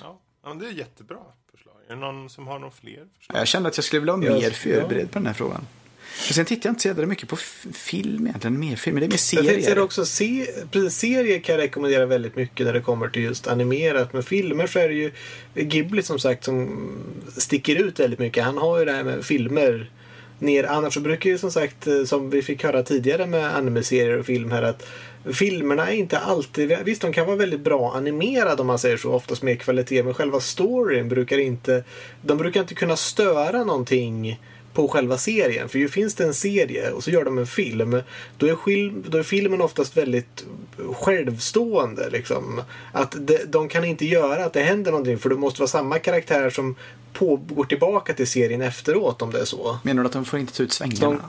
Ja, men det är jättebra förslag. Är det någon som har några fler förslag? Jag kände att jag skulle vilja vara mer förberedd på den här frågan. För sen tittar jag inte så jävla mycket på film egentligen. Mer film, det är mer Jag serier. också, se, precis, serier kan jag rekommendera väldigt mycket när det kommer till just animerat. Men filmer så är det ju Ghibli som sagt som sticker ut väldigt mycket. Han har ju det här med filmer ner. Annars så brukar ju som sagt, eh, som vi fick höra tidigare med anime-serier och film här, att filmerna är inte alltid, visst de kan vara väldigt bra animerade om man säger så, oftast med kvalitet, men själva storyn brukar inte, de brukar inte kunna störa någonting på själva serien. För ju finns det en serie och så gör de en film, då är, skil- då är filmen oftast väldigt självstående. Liksom. Att de, de kan inte göra att det händer någonting för det måste vara samma karaktär som på, går tillbaka till serien efteråt om det är så. Menar du att de får inte ta ut svängarna? De,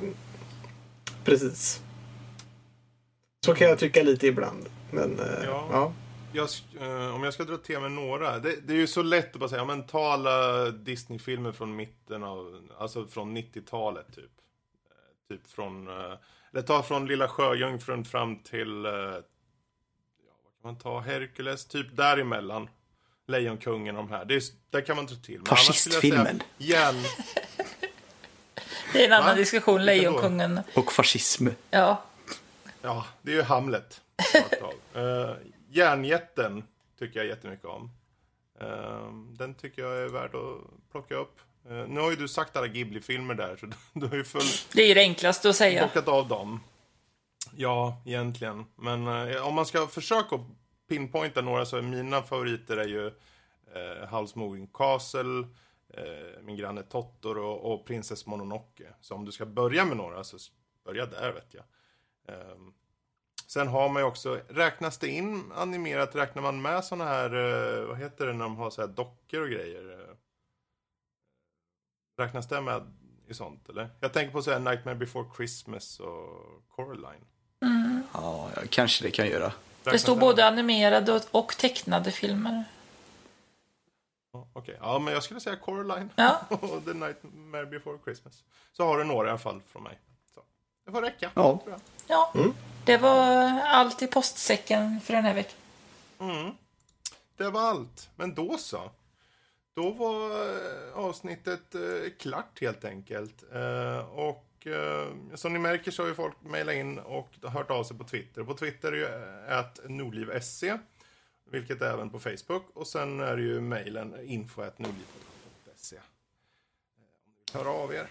precis. Så kan jag tycka lite ibland. Men eh, Ja. ja. Jag, eh, om jag ska dra till med några. Det, det är ju så lätt att bara säga, ja, men ta alla Disney-filmer från mitten av, alltså från 90-talet typ. Eh, typ från, eller ta från Lilla Sjöjungfrun fram till, ja, vad kan man ta, Hercules, typ däremellan. Lejonkungen och de här. Det är, där kan man dra till. Men Fascistfilmen. Järn, Det är en annan Va? diskussion? Lejonkungen. Och fascism. Ja, Ja, det är ju Hamlet. Uh, Järnjätten tycker jag jättemycket om. Eh, den tycker jag är värd att plocka upp. Eh, nu har ju du sagt alla Ghibli-filmer där, så du har ju full, det är ju det enklaste att säga. plockat av dem. Ja, egentligen. Men eh, om man ska försöka pinpointa några så är mina favoriter är ju eh, Howl's Moving Castle, eh, Min granne Totoro och, och Princess Mononoke. Så om du ska börja med några så börja där vet jag. Ehm, sen har man ju också, räknas det in animerat, räknar man med såna här, eh, vad heter det när de har så här dockor och grejer? Eh, Räknas det med i sånt eller? Jag tänker på så här Nightmare Before Christmas och Coraline. Ja, kanske det kan göra. Det Räknas står med? både animerade och, tecknade filmer. Okej, ja men jag skulle säga Coraline Ja. och The Nightmare Before Christmas. Så har du några i alla fall från mig. Det får räcka. Ja. Ja, det var allt i postsäcken för den här veckan. Det var allt. Men då så. Då var eh, avsnittet eh, klart helt enkelt. Eh, och eh, som ni märker så har ju folk mejlat in och hört av sig på Twitter. På Twitter är det ju att nordliv.se. Vilket är även på Facebook. Och sen är det ju mejlen info.nordliv.se. Hör av er.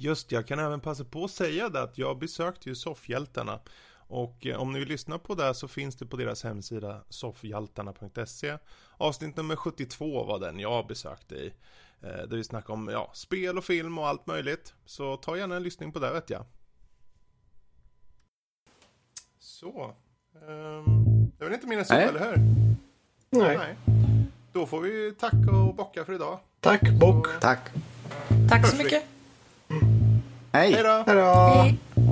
Just jag kan även passa på att säga det att jag besökte ju Soffhjältarna. Och eh, om ni vill lyssna på det så finns det på deras hemsida soffhjältarna.se Avsnitt nummer 72 var den jag besökte i. eh, Där vi snackade om ja, spel och film och allt möjligt. Så ta gärna en lyssning på det vet jag. Så. ehm, det är väl inte mer än så, Nej. eller hur? Nej. Då får vi tacka och bocka för idag. Tack, bock. Tack. Tack så mycket. Hej. Hej då! Hej då!